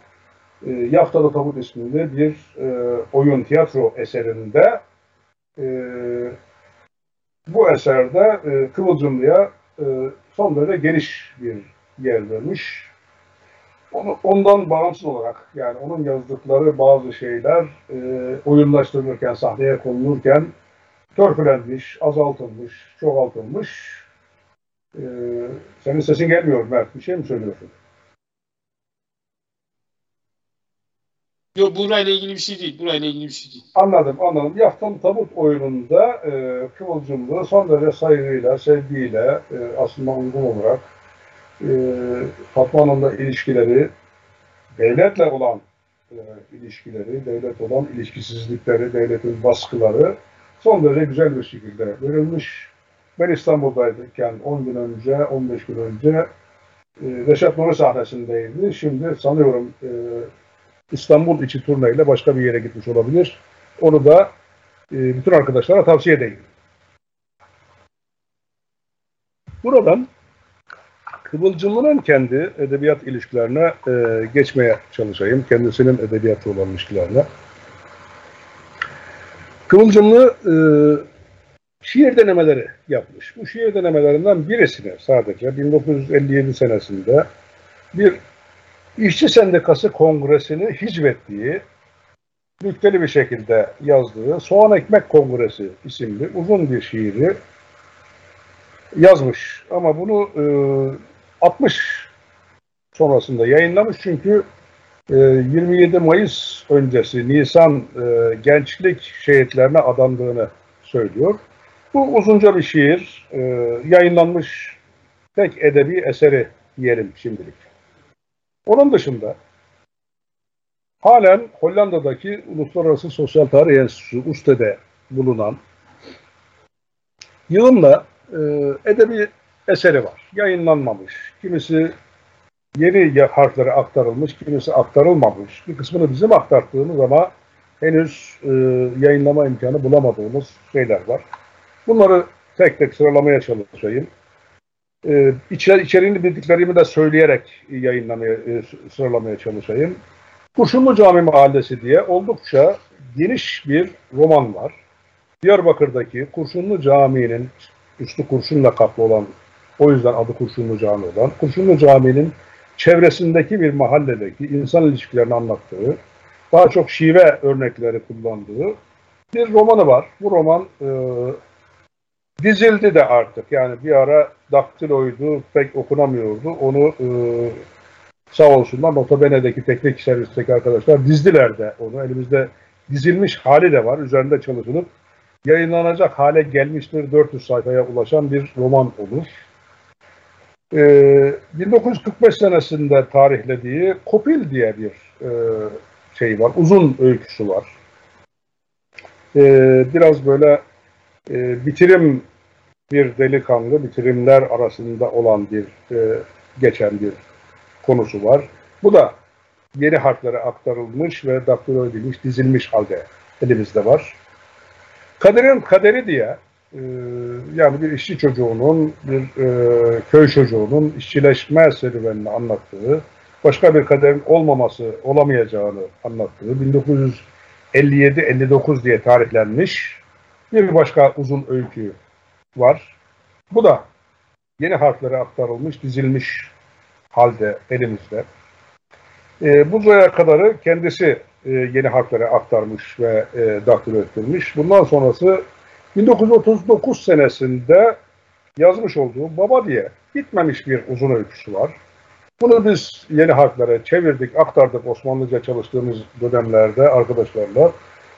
E, Yaftalı Tabut isminde bir e, oyun tiyatro eserinde e, bu eserde e, Kıvılcımlı'ya e, son derece geniş bir yer vermiş. Onu, ondan bağımsız olarak yani onun yazdıkları bazı şeyler e, oyunlaştırılırken, sahneye konulurken törpülenmiş, azaltılmış, çoğaltılmış. Ee, senin sesin gelmiyor Mert. Bir şey mi söylüyorsun? Yok burayla ilgili bir şey değil. Burayla ilgili bir şey değil. Anladım, anladım. Yaftan Tabut oyununda e, Kıvılcımlı son derece saygıyla, sevgiyle e, aslında uygun olarak e, Fatma Hanım'la ilişkileri, devletle olan e, ilişkileri, devlet olan ilişkisizlikleri, devletin baskıları son derece güzel bir şekilde verilmiş. Ben İstanbul'dayken 10 gün önce, 15 gün önce e, Reşat Nuri sahnesindeydi. Şimdi sanıyorum e, İstanbul içi turneyle başka bir yere gitmiş olabilir. Onu da e, bütün arkadaşlara tavsiye edeyim. Buradan Kıvılcımlı'nın kendi edebiyat ilişkilerine e, geçmeye çalışayım. Kendisinin edebiyatı olan ilişkilerine. Kıvılcımlı e, şiir denemeleri yapmış. Bu şiir denemelerinden birisini sadece 1957 senesinde bir işçi sendikası kongresini hicvettiği, nükteli bir şekilde yazdığı Soğan Ekmek Kongresi isimli uzun bir şiiri yazmış. Ama bunu e, 60 sonrasında yayınlamış çünkü 27 ee, Mayıs öncesi Nisan e, gençlik şehitlerine adandığını söylüyor. Bu uzunca bir şiir, e, yayınlanmış tek edebi eseri diyelim şimdilik. Onun dışında halen Hollanda'daki Uluslararası Sosyal Tarih Enstitüsü USTE'de bulunan yığınla e, edebi eseri var. Yayınlanmamış. Kimisi yeni harflere aktarılmış, kimisi aktarılmamış. Bir kısmını bizim aktarttığımız ama henüz e, yayınlama imkanı bulamadığımız şeyler var. Bunları tek tek sıralamaya çalışayım. E, içer, içeriğini bildiklerimi de söyleyerek yayınlamaya, e, sıralamaya çalışayım. Kurşunlu Cami Mahallesi diye oldukça geniş bir roman var. Diyarbakır'daki Kurşunlu Camii'nin üstü kurşunla kaplı olan, o yüzden adı Kurşunlu Cami olan, Kurşunlu Camii'nin çevresindeki bir mahalledeki insan ilişkilerini anlattığı, daha çok şive örnekleri kullandığı bir romanı var. Bu roman e, dizildi de artık. Yani bir ara daktiloydu, pek okunamıyordu. Onu e, sağ olsunlar Notabene'deki teknik servisteki arkadaşlar dizdiler de onu. Elimizde dizilmiş hali de var. Üzerinde çalışılıp yayınlanacak hale gelmiştir. 400 sayfaya ulaşan bir roman olur. 1945 ee, senesinde tarihlediği Kopil diye bir e, şey var, uzun öyküsü var. Ee, biraz böyle e, bitirim bir delikanlı, bitirimler arasında olan bir e, geçen bir konusu var. Bu da yeni harflere aktarılmış ve daktilo edilmiş, dizilmiş halde elimizde var. Kaderin kaderi diye ee, yani bir işçi çocuğunun, bir e, köy çocuğunun işçileşme serüvenini anlattığı, başka bir kaderin olmaması, olamayacağını anlattığı 1957-59 diye tarihlenmiş bir başka uzun öykü var. Bu da yeni harflere aktarılmış, dizilmiş halde elimizde. E, bu zaya kadarı kendisi e, yeni harflere aktarmış ve e, daktilo ettirmiş. Bundan sonrası 1939 senesinde yazmış olduğu Baba diye bitmemiş bir uzun öyküsü var. Bunu biz yeni harflere çevirdik, aktardık Osmanlıca çalıştığımız dönemlerde arkadaşlarla.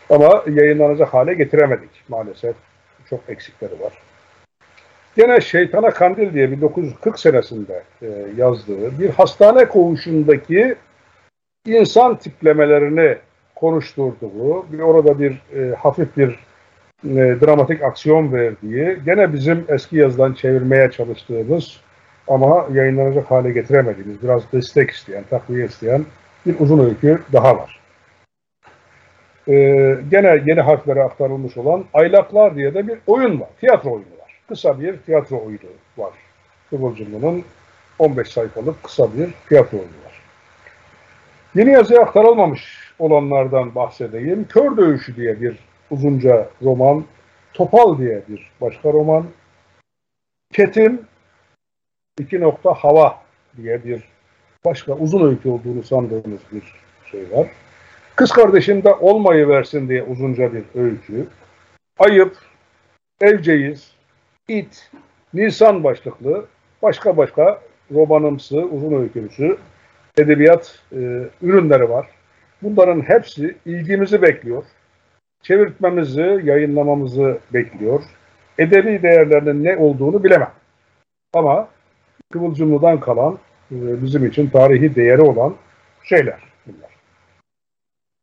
Ama yayınlanacak hale getiremedik maalesef. Çok eksikleri var. Gene Şeytana Kandil diye 1940 senesinde e, yazdığı bir hastane koğuşundaki insan tiplemelerini konuşturduğu, bir orada bir e, hafif bir e, dramatik aksiyon verdiği, gene bizim eski yazıdan çevirmeye çalıştığımız ama yayınlanacak hale getiremediğimiz, biraz destek isteyen, takviye isteyen bir uzun öykü daha var. Ee, gene yeni harflere aktarılmış olan Aylaklar diye de bir oyun var, tiyatro oyunu var. Kısa bir tiyatro oyunu var. Kıvılcımlı'nın 15 sayfalık kısa bir tiyatro oyunu var. Yeni yazıya aktarılmamış olanlardan bahsedeyim. Kör Dövüşü diye bir uzunca roman, Topal diye bir başka roman, Ketim, iki nokta hava diye bir başka uzun öykü olduğunu sandığımız bir şey var. Kız kardeşim de olmayı versin diye uzunca bir öykü. Ayıp, Evceyiz, İt, Nisan başlıklı başka başka romanımsı, uzun öykümsü edebiyat e, ürünleri var. Bunların hepsi ilgimizi bekliyor. Çevirtmemizi, yayınlamamızı bekliyor. Edebi değerlerinin ne olduğunu bilemem. Ama Kıvılcımlı'dan kalan e, bizim için tarihi değeri olan şeyler.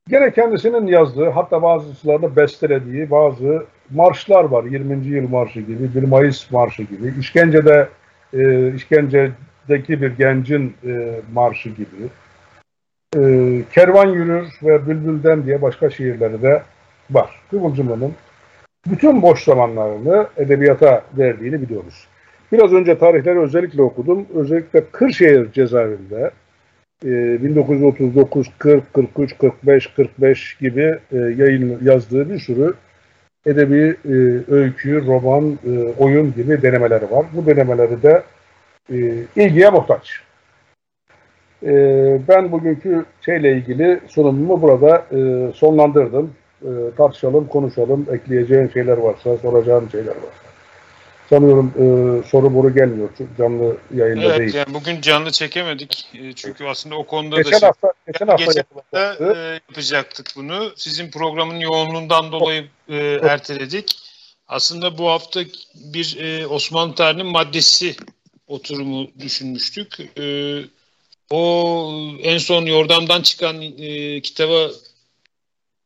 Gene kendisinin yazdığı hatta bazılarında bestelediği bazı marşlar var. 20. yıl marşı gibi, 1 Mayıs marşı gibi, işkencede e, işkencedeki bir gencin e, marşı gibi. E, Kervan Yürür ve Bülbül'den diye başka şiirleri de var. Kıvılcımlı'nın bütün boş zamanlarını edebiyata verdiğini biliyoruz. Biraz önce tarihleri özellikle okudum. Özellikle Kırşehir cezaevinde 1939, 40, 43, 45, 45 gibi e, yayın yazdığı bir sürü edebi e, öykü, roman, e, oyun gibi denemeleri var. Bu denemeleri de ilgiye muhtaç. Ben bugünkü şeyle ilgili sunumumu burada sonlandırdım. Tartışalım, konuşalım, ekleyeceğin şeyler varsa, soracağım şeyler varsa. Sanıyorum e, soru boru gelmiyor. Çünkü canlı yayında evet, değil. Yani bugün canlı çekemedik. E, çünkü aslında o konuda geçen da şey- hafta, geçen hafta geçen yapılacaktı. e, yapacaktık bunu. Sizin programın yoğunluğundan dolayı e, erteledik. Aslında bu hafta bir e, Osmanlı tarihinin maddesi oturumu düşünmüştük. E, o en son Yordam'dan çıkan e, kitaba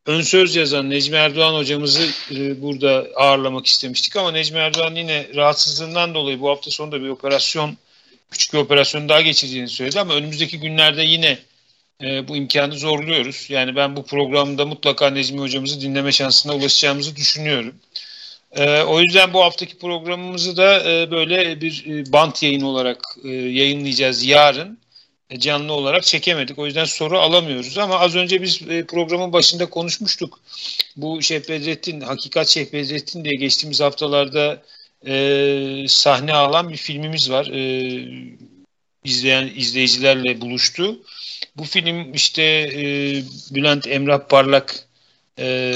ön söz yazan Necmi Erdoğan hocamızı e, burada ağırlamak istemiştik ama Necmi Erdoğan yine rahatsızlığından dolayı bu hafta sonunda bir operasyon, küçük bir operasyon daha geçireceğini söyledi ama önümüzdeki günlerde yine e, bu imkanı zorluyoruz. Yani ben bu programda mutlaka Necmi hocamızı dinleme şansına ulaşacağımızı düşünüyorum. E, o yüzden bu haftaki programımızı da böyle bir bant yayın olarak yayınlayacağız yarın. E, canlı olarak çekemedik. O yüzden soru alamıyoruz ama az önce biz e, programın başında konuşmuştuk. Bu Şeyh Bedrettin, Hakikat Şeyh Bedrettin diye geçtiğimiz haftalarda e, sahne alan bir filmimiz var. E, izleyen izleyicilerle buluştu. Bu film işte e, Bülent Emrah Parlak e,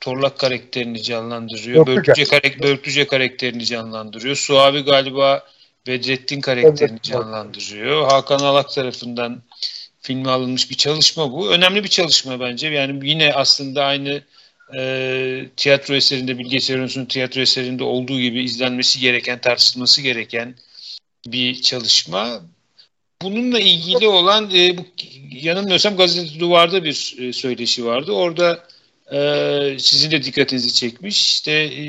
Torlak karakterini canlandırıyor. Börtüce, karak Börtüce karakterini canlandırıyor. Suavi galiba Bedrettin karakterini evet, canlandırıyor. Hakan Alak tarafından filme alınmış bir çalışma bu. Önemli bir çalışma bence. Yani yine aslında aynı e, tiyatro eserinde, Bilge Serensu'nun tiyatro eserinde olduğu gibi izlenmesi gereken, tartışılması gereken bir çalışma. Bununla ilgili olan e, bu yanılmıyorsam gazete duvarda bir e, söyleşi vardı. Orada e, sizin de dikkatinizi çekmiş. İşte e,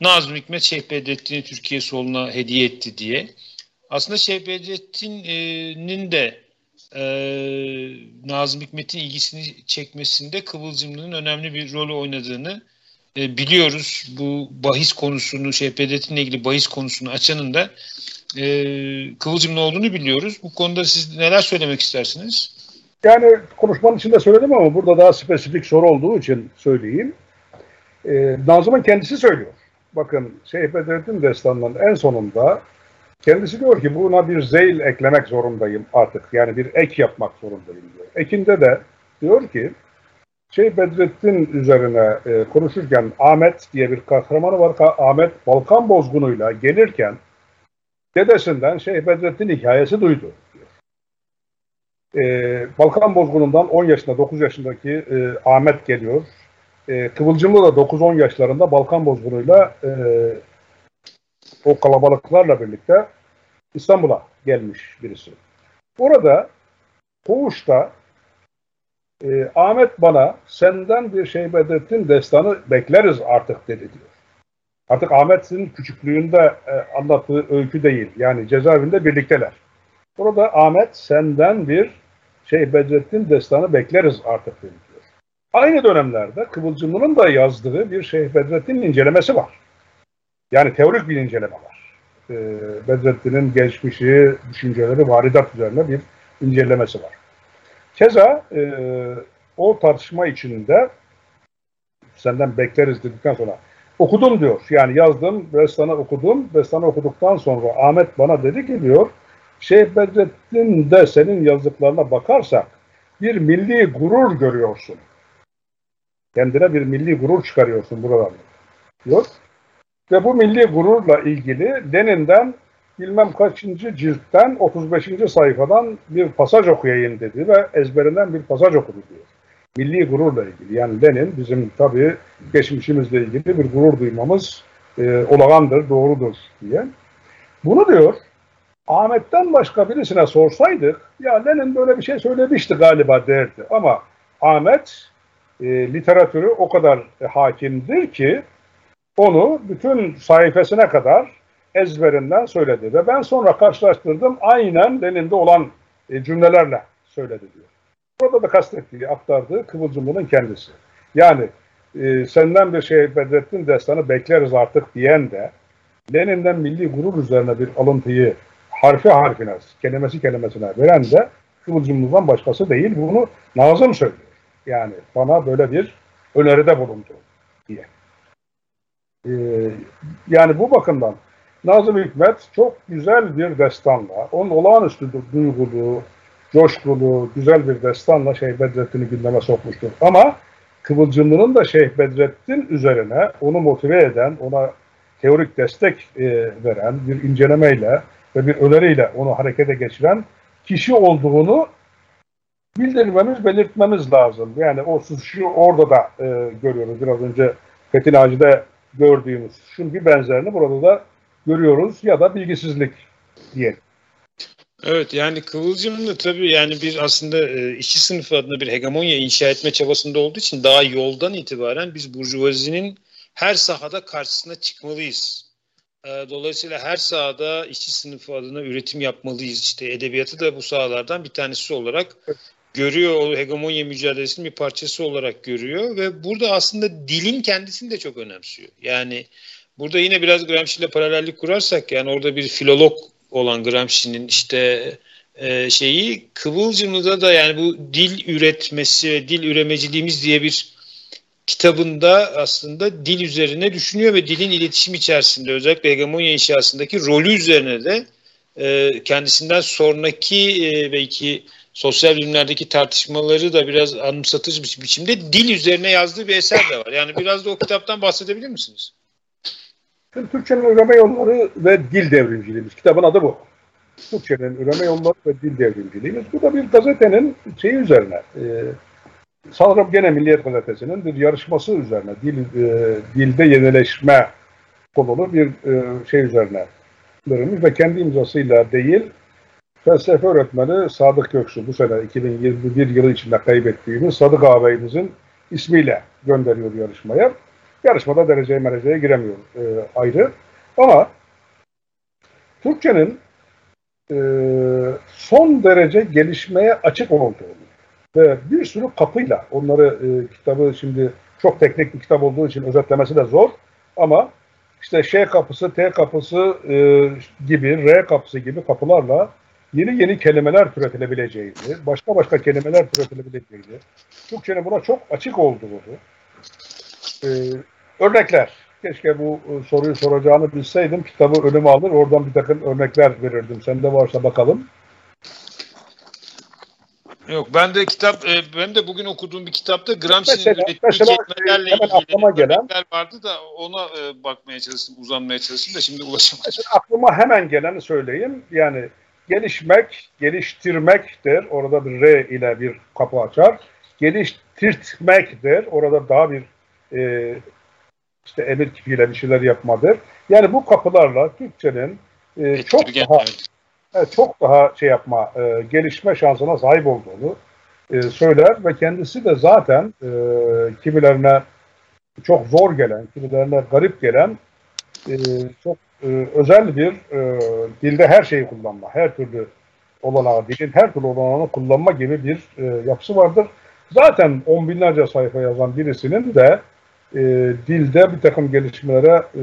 Nazım Hikmet Şeyh Bedrettin'i Türkiye soluna hediye etti diye. Aslında Şeyh Bedrettin'in de e, Nazım Hikmet'in ilgisini çekmesinde Kıvılcımlı'nın önemli bir rol oynadığını e, biliyoruz. Bu bahis konusunu, Şeyh Bedrettin'le ilgili bahis konusunu açanın da e, Kıvılcımlı olduğunu biliyoruz. Bu konuda siz neler söylemek istersiniz? Yani konuşmanın içinde söyledim ama burada daha spesifik soru olduğu için söyleyeyim. E, Nazım'ın kendisi söylüyor bakın Şeyh Bedrettin Destanı'nın en sonunda kendisi diyor ki buna bir zeyl eklemek zorundayım artık. Yani bir ek yapmak zorundayım diyor. Ekinde de diyor ki Şeyh Bedrettin üzerine e, konuşurken Ahmet diye bir kahramanı var. Ahmet Balkan bozgunuyla gelirken dedesinden Şeyh Bedrettin hikayesi duydu. Diyor. E, Balkan bozgunundan 10 yaşında 9 yaşındaki e, Ahmet geliyor e, Kıvılcımlı da 9-10 yaşlarında Balkan bozgunuyla e, o kalabalıklarla birlikte İstanbul'a gelmiş birisi. Orada Koğuş'ta e, Ahmet bana senden bir şey Bedrettin destanı bekleriz artık dedi diyor. Artık Ahmet'in küçüklüğünde e, anlattığı öykü değil. Yani cezaevinde birlikteler. Burada Ahmet senden bir şey Bedrettin destanı bekleriz artık dedi. Aynı dönemlerde Kıvılcımlı'nın da yazdığı bir Şeyh Bedrettin incelemesi var. Yani teorik bir inceleme var. E, Bedrettin'in geçmişi, düşünceleri, varidat üzerine bir incelemesi var. Keza e, o tartışma içinde senden bekleriz dedikten sonra okudum diyor. Yani yazdım, Bestan'ı okudum. Bestan'ı okuduktan sonra Ahmet bana dedi ki diyor, Şeyh Bedrettin de senin yazdıklarına bakarsak bir milli gurur görüyorsun. Kendine bir milli gurur çıkarıyorsun buradan diyor. Ve bu milli gururla ilgili Lenin'den bilmem kaçıncı ciltten 35. sayfadan bir pasaj okuyayım dedi ve ezberinden bir pasaj okudu diyor. Milli gururla ilgili. Yani Lenin bizim tabii geçmişimizle ilgili bir gurur duymamız e, olağandır, doğrudur diye. Bunu diyor Ahmet'ten başka birisine sorsaydık ya Lenin böyle bir şey söylemişti galiba derdi. Ama Ahmet e, literatürü o kadar e, hakimdir ki onu bütün sayfasına kadar ezberinden söyledi. Ve ben sonra karşılaştırdım aynen Lenin'de olan e, cümlelerle söyledi diyor. Burada da kastettiği, aktardığı Kıvılcımlı'nın kendisi. Yani e, senden bir şey Bedrettin destanı bekleriz artık diyen de Lenin'den milli gurur üzerine bir alıntıyı harfi harfine, kelimesi kelimesine veren de Kıvılcımlı'dan başkası değil. Bunu Nazım söylüyor. Yani bana böyle bir öneride bulundu diye. Ee, yani bu bakımdan Nazım Hikmet çok güzel bir destanla, onun olağanüstü duygulu, coşkulu, güzel bir destanla Şeyh Bedrettin'i gündeme sokmuştur. Ama Kıvılcımlı'nın da Şeyh Bedrettin üzerine onu motive eden, ona teorik destek e, veren bir incelemeyle ve bir öneriyle onu harekete geçiren kişi olduğunu bildirmemiz, belirtmemiz lazım. Yani o suçu orada da e, görüyoruz. Biraz önce Fethi Naci'de gördüğümüz şunun bir benzerini burada da görüyoruz ya da bilgisizlik diyelim. Evet yani Kıvılcım da tabii yani bir aslında e, işçi sınıfı adına bir hegemonya inşa etme çabasında olduğu için daha yoldan itibaren biz burjuvazinin her sahada karşısına çıkmalıyız. E, dolayısıyla her sahada işçi sınıfı adına üretim yapmalıyız. İşte edebiyatı da bu sahalardan bir tanesi olarak görüyor. O hegemonya mücadelesinin bir parçası olarak görüyor ve burada aslında dilin kendisini de çok önemsiyor. Yani Burada yine biraz Gramsci ile paralellik kurarsak yani orada bir filolog olan Gramsci'nin işte e, şeyi Kıvılcımlı'da da yani bu dil üretmesi ve dil üremeciliğimiz diye bir kitabında aslında dil üzerine düşünüyor ve dilin iletişim içerisinde özellikle hegemonya inşasındaki rolü üzerine de e, kendisinden sonraki e, belki sosyal bilimlerdeki tartışmaları da biraz anımsatıcı bir biçimde dil üzerine yazdığı bir eser de var. Yani biraz da o kitaptan bahsedebilir misiniz? Türkçenin üreme yolları ve dil devrimciliğimiz. Kitabın adı bu. Türkçenin üreme yolları ve dil devrimciliğimiz. Bu da bir gazetenin şeyi üzerine. E, sanırım gene Milliyet Gazetesi'nin bir yarışması üzerine. Dil, e, dilde yenileşme konulu bir e, şey üzerine ve kendi imzasıyla değil felsefe öğretmeni Sadık Göksu bu sene 2021 yılı içinde kaybettiğimiz Sadık ağabeyimizin ismiyle gönderiyor yarışmaya. Yarışmada dereceye mereceye giremiyor e, ayrı. Ama Türkçenin e, son derece gelişmeye açık olduğunu ve bir sürü kapıyla onları e, kitabı şimdi çok teknik bir kitap olduğu için özetlemesi de zor ama işte Ş kapısı, T kapısı e, gibi, R kapısı gibi kapılarla yeni yeni kelimeler türetilebileceğini, başka başka kelimeler türetilebileceğini, Türkçenin buna çok açık olduğunu, e, Örnekler. Keşke bu e, soruyu soracağını bilseydim. Kitabı önüme alır. Oradan bir takım örnekler verirdim. Sende varsa bakalım. Yok ben de kitap e, ben de bugün okuduğum bir kitapta Gramsci'nin ürettiği kelimelerle ilgili gelen, vardı da ona e, bakmaya çalıştım, uzanmaya çalıştım da şimdi ulaşamadım. Mesela aklıma hemen geleni söyleyeyim. Yani gelişmek, geliştirmektir. Orada bir R ile bir kapı açar. Geliştirtmektir. Orada daha bir e, işte emir kipiyle bir şeyler yapmadır. Yani bu kapılarla Türkçenin e, çok daha evet, çok daha şey yapma, e, gelişme şansına sahip olduğunu e, söyler ve kendisi de zaten e, kimilerine çok zor gelen, kimilerine garip gelen e, çok e, özel bir e, dilde her şeyi kullanma, her türlü olanağı, dilin her türlü olanağını kullanma gibi bir e, yapısı vardır. Zaten on binlerce sayfa yazan birisinin de e, dilde bir takım gelişmelere e,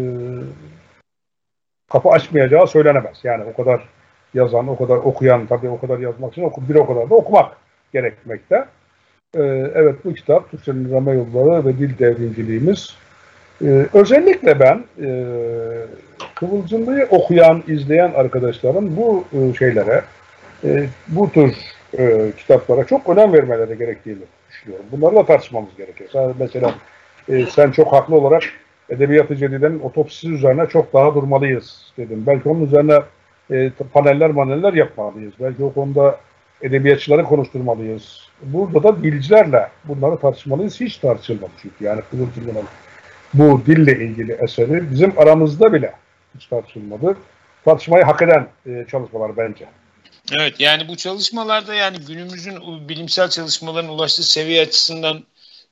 kapı açmayacağı söylenemez. Yani o kadar yazan, o kadar okuyan, tabii o kadar yazmak için bir o kadar da okumak gerekmekte. Ee, evet bu kitap Türkçenin Rame Yolları ve Dil Devrimciliğimiz. Ee, özellikle ben e, Kıvılcımlı'yı okuyan, izleyen arkadaşların bu e, şeylere, e, bu tür e, kitaplara çok önem vermeleri gerektiğini düşünüyorum. Bunlarla tartışmamız gerekir. Mesela e, sen çok haklı olarak Edebiyat-ı Cedide'nin otopsisi üzerine çok daha durmalıyız dedim. Belki onun üzerine e, paneller maneller yapmalıyız. Belki o konuda edebiyatçıları konuşturmalıyız. Burada da dilcilerle bunları tartışmalıyız. Hiç tartışılmadı çünkü. Yani Kıvılcım'ın bu dille ilgili eseri bizim aramızda bile hiç tartışılmadı. Tartışmayı hak eden e, çalışmalar bence. Evet yani bu çalışmalarda yani günümüzün bilimsel çalışmaların ulaştığı seviye açısından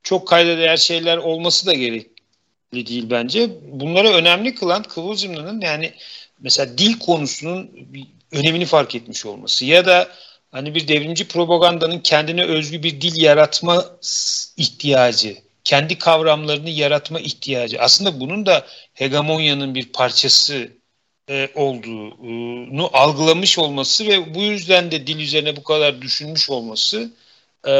çok kayda değer şeyler olması da gerekli değil bence. Bunları önemli kılan Kıvılcımlı'nın yani mesela dil konusunun önemini fark etmiş olması ya da hani bir devrimci propagandanın kendine özgü bir dil yaratma ihtiyacı, kendi kavramlarını yaratma ihtiyacı. Aslında bunun da hegemonyanın bir parçası e, olduğunu algılamış olması ve bu yüzden de dil üzerine bu kadar düşünmüş olması e,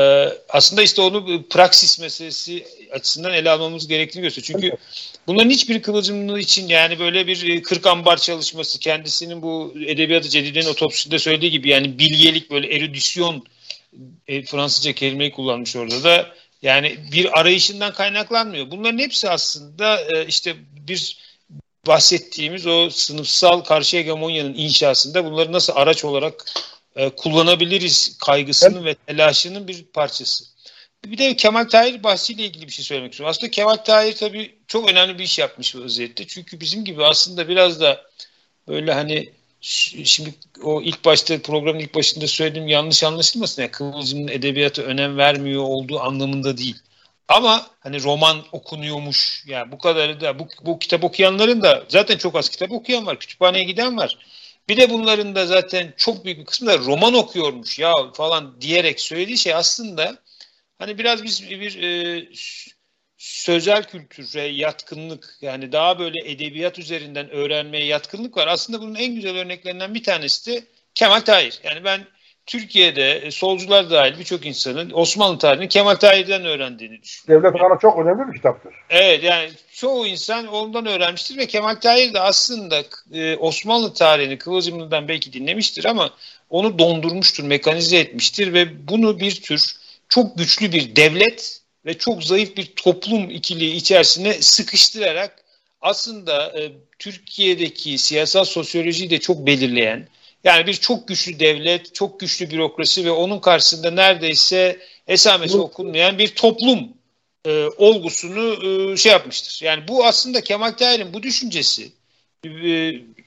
aslında işte onu praksis meselesi açısından ele almamız gerektiğini gösteriyor. Çünkü bunların hiçbir kıvılcımlı için yani böyle bir 40 ambar çalışması kendisinin bu edebiyatı cedidenin otopsisinde söylediği gibi yani bilgelik böyle erudisyon e, Fransızca kelimeyi kullanmış orada da yani bir arayışından kaynaklanmıyor. Bunların hepsi aslında e, işte bir bahsettiğimiz o sınıfsal karşı hegemonyanın inşasında bunları nasıl araç olarak e, kullanabiliriz kaygısının evet. ve telaşının bir parçası. Bir de Kemal Tahir bahsiyle ilgili bir şey söylemek istiyorum. Aslında Kemal Tahir tabii çok önemli bir iş yapmış vaziyette. Çünkü bizim gibi aslında biraz da böyle hani şimdi o ilk başta programın ilk başında söylediğim yanlış anlaşılmasın. Yani Kıvılcım'ın edebiyatı önem vermiyor olduğu anlamında değil. Ama hani roman okunuyormuş yani bu kadarı da bu, bu kitap okuyanların da zaten çok az kitap okuyan var. Kütüphaneye giden var. Bir de bunların da zaten çok büyük bir kısmı da roman okuyormuş ya falan diyerek söylediği şey aslında hani biraz biz bir e, sözel kültüre yatkınlık yani daha böyle edebiyat üzerinden öğrenmeye yatkınlık var. Aslında bunun en güzel örneklerinden bir tanesi de Kemal Tahir. Yani ben Türkiye'de e, solcular dahil birçok insanın Osmanlı tarihini Kemal Tahir'den öğrendiğini düşünüyorum. Devlet Ana çok önemli bir kitaptır. Evet yani çoğu insan ondan öğrenmiştir ve Kemal Tahir de aslında e, Osmanlı tarihini Kıvılcımlı'dan belki dinlemiştir ama onu dondurmuştur, mekanize etmiştir ve bunu bir tür çok güçlü bir devlet ve çok zayıf bir toplum ikiliği içerisine sıkıştırarak aslında e, Türkiye'deki siyasal sosyolojiyi de çok belirleyen yani bir çok güçlü devlet, çok güçlü bürokrasi ve onun karşısında neredeyse esamesi okunmayan bir toplum e, olgusunu e, şey yapmıştır. Yani bu aslında Kemal Tahir'in bu düşüncesi e,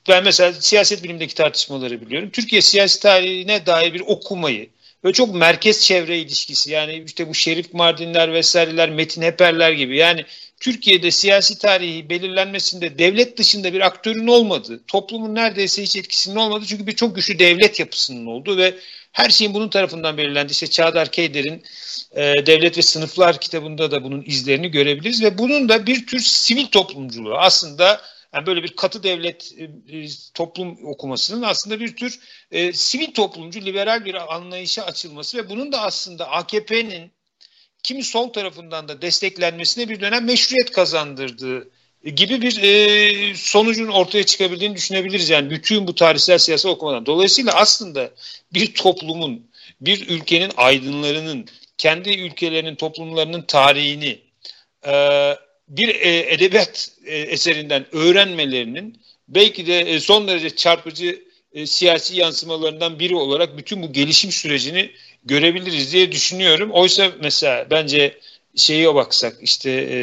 ben mesela siyaset bilimindeki tartışmaları biliyorum. Türkiye siyasi tarihine dair bir okumayı ve çok merkez çevre ilişkisi yani işte bu Şerif Mardinler vesaireler, Metin Heperler gibi yani Türkiye'de siyasi tarihi belirlenmesinde devlet dışında bir aktörün olmadığı, toplumun neredeyse hiç etkisinin olmadığı çünkü bir çok güçlü devlet yapısının olduğu ve her şeyin bunun tarafından belirlendi. İşte Çağdar Keyder'in e, Devlet ve Sınıflar kitabında da bunun izlerini görebiliriz ve bunun da bir tür sivil toplumculuğu aslında yani böyle bir katı devlet e, e toplum okumasının aslında bir tür e, sivil toplumcu liberal bir anlayışa açılması ve bunun da aslında AKP'nin kimi sol tarafından da desteklenmesine bir dönem meşruiyet kazandırdığı gibi bir e, sonucun ortaya çıkabildiğini düşünebiliriz. Yani bütün bu tarihsel siyasal okumadan. Dolayısıyla aslında bir toplumun, bir ülkenin aydınlarının, kendi ülkelerinin, toplumlarının tarihini e, bir e, edebiyat e, eserinden öğrenmelerinin belki de e, son derece çarpıcı e, siyasi yansımalarından biri olarak bütün bu gelişim sürecini görebiliriz diye düşünüyorum. Oysa mesela bence şeye baksak işte e,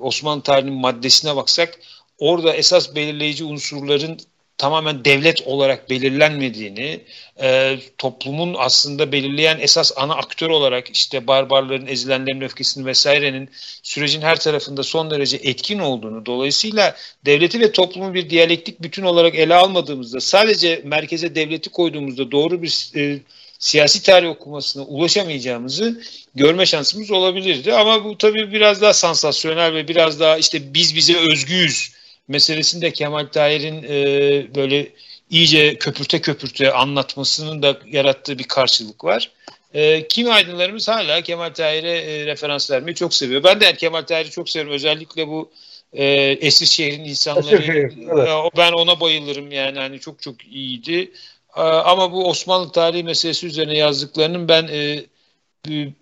Osmanlı tarihinin maddesine baksak orada esas belirleyici unsurların tamamen devlet olarak belirlenmediğini, e, toplumun aslında belirleyen esas ana aktör olarak işte barbarların, ezilenlerin öfkesinin vesairenin sürecin her tarafında son derece etkin olduğunu, dolayısıyla devleti ve toplumu bir diyalektik bütün olarak ele almadığımızda, sadece merkeze devleti koyduğumuzda doğru bir e, siyasi tarih okumasına ulaşamayacağımızı görme şansımız olabilirdi. Ama bu tabii biraz daha sansasyonel ve biraz daha işte biz bize özgüyüz meselesinde Kemal Tahir'in e, böyle iyice köpürte köpürte anlatmasının da yarattığı bir karşılık var. E, kimi aydınlarımız hala Kemal Tahir'e e, referans vermeyi çok seviyor. Ben de Kemal Tahir'i çok seviyorum. Özellikle bu e, Eskişehir'in insanları. Eskişehir, evet. e, ben ona bayılırım yani hani çok çok iyiydi. E, ama bu Osmanlı tarihi meselesi üzerine yazdıklarının ben e,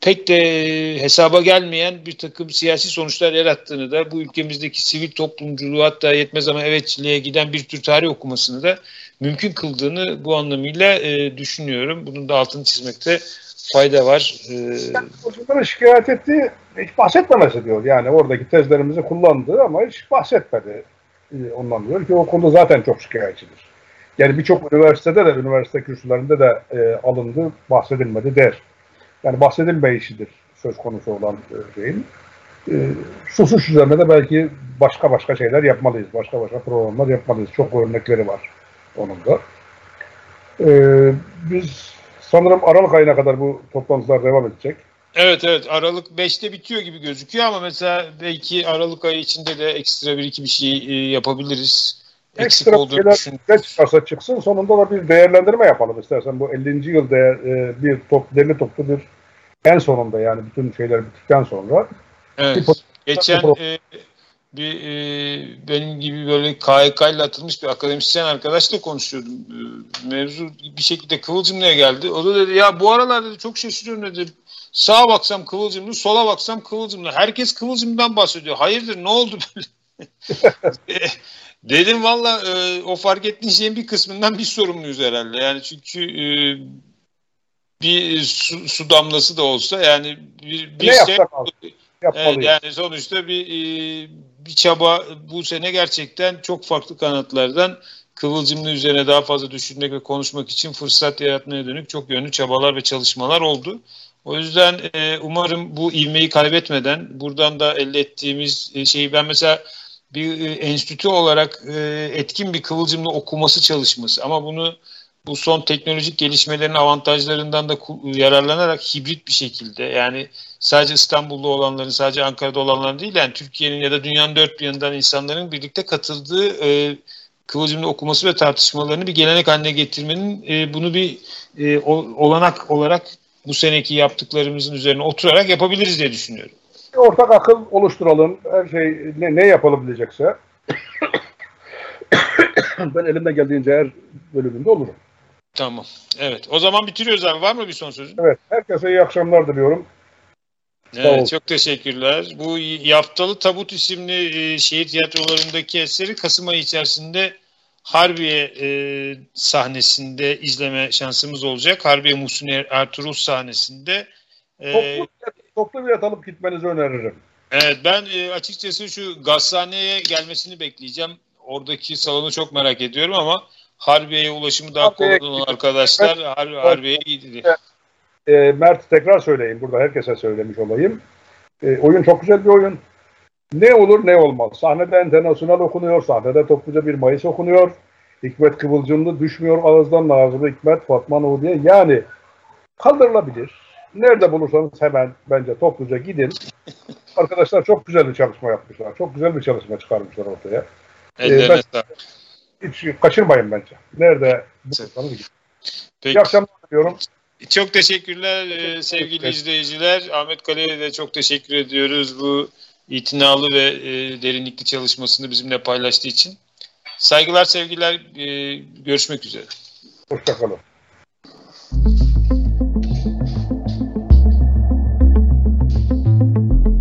pek de hesaba gelmeyen bir takım siyasi sonuçlar yarattığını da bu ülkemizdeki sivil toplumculuğu hatta yetmez ama evetçiliğe giden bir tür tarih okumasını da mümkün kıldığını bu anlamıyla e, düşünüyorum. Bunun da altını çizmekte fayda var. Ee, şikayet etti, hiç bahsetmemesi diyor. Yani oradaki tezlerimizi kullandı ama hiç bahsetmedi. Ee, ondan diyor ki o konuda zaten çok şikayetçidir. Yani birçok üniversitede de, üniversite kürsülerinde de e, alındı, bahsedilmedi der. Yani bahsedilmeyişidir söz konusu olan e, şeyin. E, susuş üzerine de belki başka başka şeyler yapmalıyız. Başka başka programlar yapmalıyız. Çok örnekleri var onun da. E, biz sanırım Aralık ayına kadar bu toplantılar devam edecek. Evet evet Aralık 5'te bitiyor gibi gözüküyor ama mesela belki Aralık ayı içinde de ekstra bir iki bir şey e, yapabiliriz. Eksik ekstra olduğunu Ne çıkarsa çıksın sonunda da bir değerlendirme yapalım istersen. Bu 50. yıl değer, e, bir top, derli toplu bir en sonunda yani bütün şeyler bittikten sonra. Evet. Geçen e, bir e, benim gibi böyle KHK ile atılmış bir akademisyen arkadaşla konuşuyordum. E, mevzu bir şekilde Kıvılcımlı'ya geldi. O da dedi ya bu aralarda çok şaşırıyorum dedi. Sağa baksam Kıvılcımlı, sola baksam Kıvılcımlı. Herkes Kıvılcım'dan bahsediyor. Hayırdır ne oldu böyle? <laughs> Dedim valla e, o fark ettiğin şeyin bir kısmından bir sorumluyuz herhalde. Yani çünkü e, bir su, su damlası da olsa yani bir, bir ne şey evet, yani sonuçta bir e, bir çaba bu sene gerçekten çok farklı kanatlardan Kıvılcımlı üzerine daha fazla düşünmek ve konuşmak için fırsat yaratmaya dönük çok yönlü çabalar ve çalışmalar oldu. O yüzden e, umarım bu ivmeyi kaybetmeden buradan da elde ettiğimiz e, şeyi ben mesela bir e, enstitü olarak e, etkin bir kıvılcımlı okuması çalışması. Ama bunu bu son teknolojik gelişmelerin avantajlarından da yararlanarak hibrit bir şekilde yani sadece İstanbul'da olanların sadece Ankara'da olanların değil yani Türkiye'nin ya da dünyanın dört bir yanından insanların birlikte katıldığı e, kıvılcımlı okuması ve tartışmalarını bir gelenek haline getirmenin e, bunu bir e, olanak olarak bu seneki yaptıklarımızın üzerine oturarak yapabiliriz diye düşünüyorum ortak akıl oluşturalım. Her şey ne, ne yapılabilecekse. <coughs> ben elimden geldiğince her bölümünde olurum. Tamam. Evet. O zaman bitiriyoruz abi. Var mı bir son sözün? Evet. Herkese iyi akşamlar diliyorum. Evet, çok teşekkürler. Bu Yaptalı Tabut isimli e, şehir tiyatrolarındaki eseri Kasım ayı içerisinde Harbiye e, sahnesinde izleme şansımız olacak. Harbiye Muhsin er-, Ertuğrul sahnesinde. E, toplu bilet alıp gitmenizi öneririm. Evet ben e, açıkçası şu gazhaneye gelmesini bekleyeceğim. Oradaki salonu çok merak ediyorum ama Harbiye'ye ulaşımı daha kolay olan arkadaşlar Har Harbiye'ye gidildi. E, Mert tekrar söyleyeyim burada herkese söylemiş olayım. E, oyun çok güzel bir oyun. Ne olur ne olmaz. Sahnede internasyonel okunuyor, sahnede topluca bir Mayıs okunuyor. Hikmet Kıvılcımlı düşmüyor ağızdan ağzına Hikmet Fatma diye. Yani kaldırılabilir Nerede bulursanız hemen bence topluca gidin. <laughs> Arkadaşlar çok güzel bir çalışma yapmışlar. Çok güzel bir çalışma çıkarmışlar ortaya. Ellerine ee, ben, hiç kaçırmayın bence. Nerede bulursanız gidin. Peki. İyi akşamlar diliyorum. Çok teşekkürler e, sevgili evet. izleyiciler. Ahmet Kale'ye de çok teşekkür ediyoruz bu itinalı ve e, derinlikli çalışmasını bizimle paylaştığı için. Saygılar, sevgiler. E, görüşmek üzere. Hoşçakalın.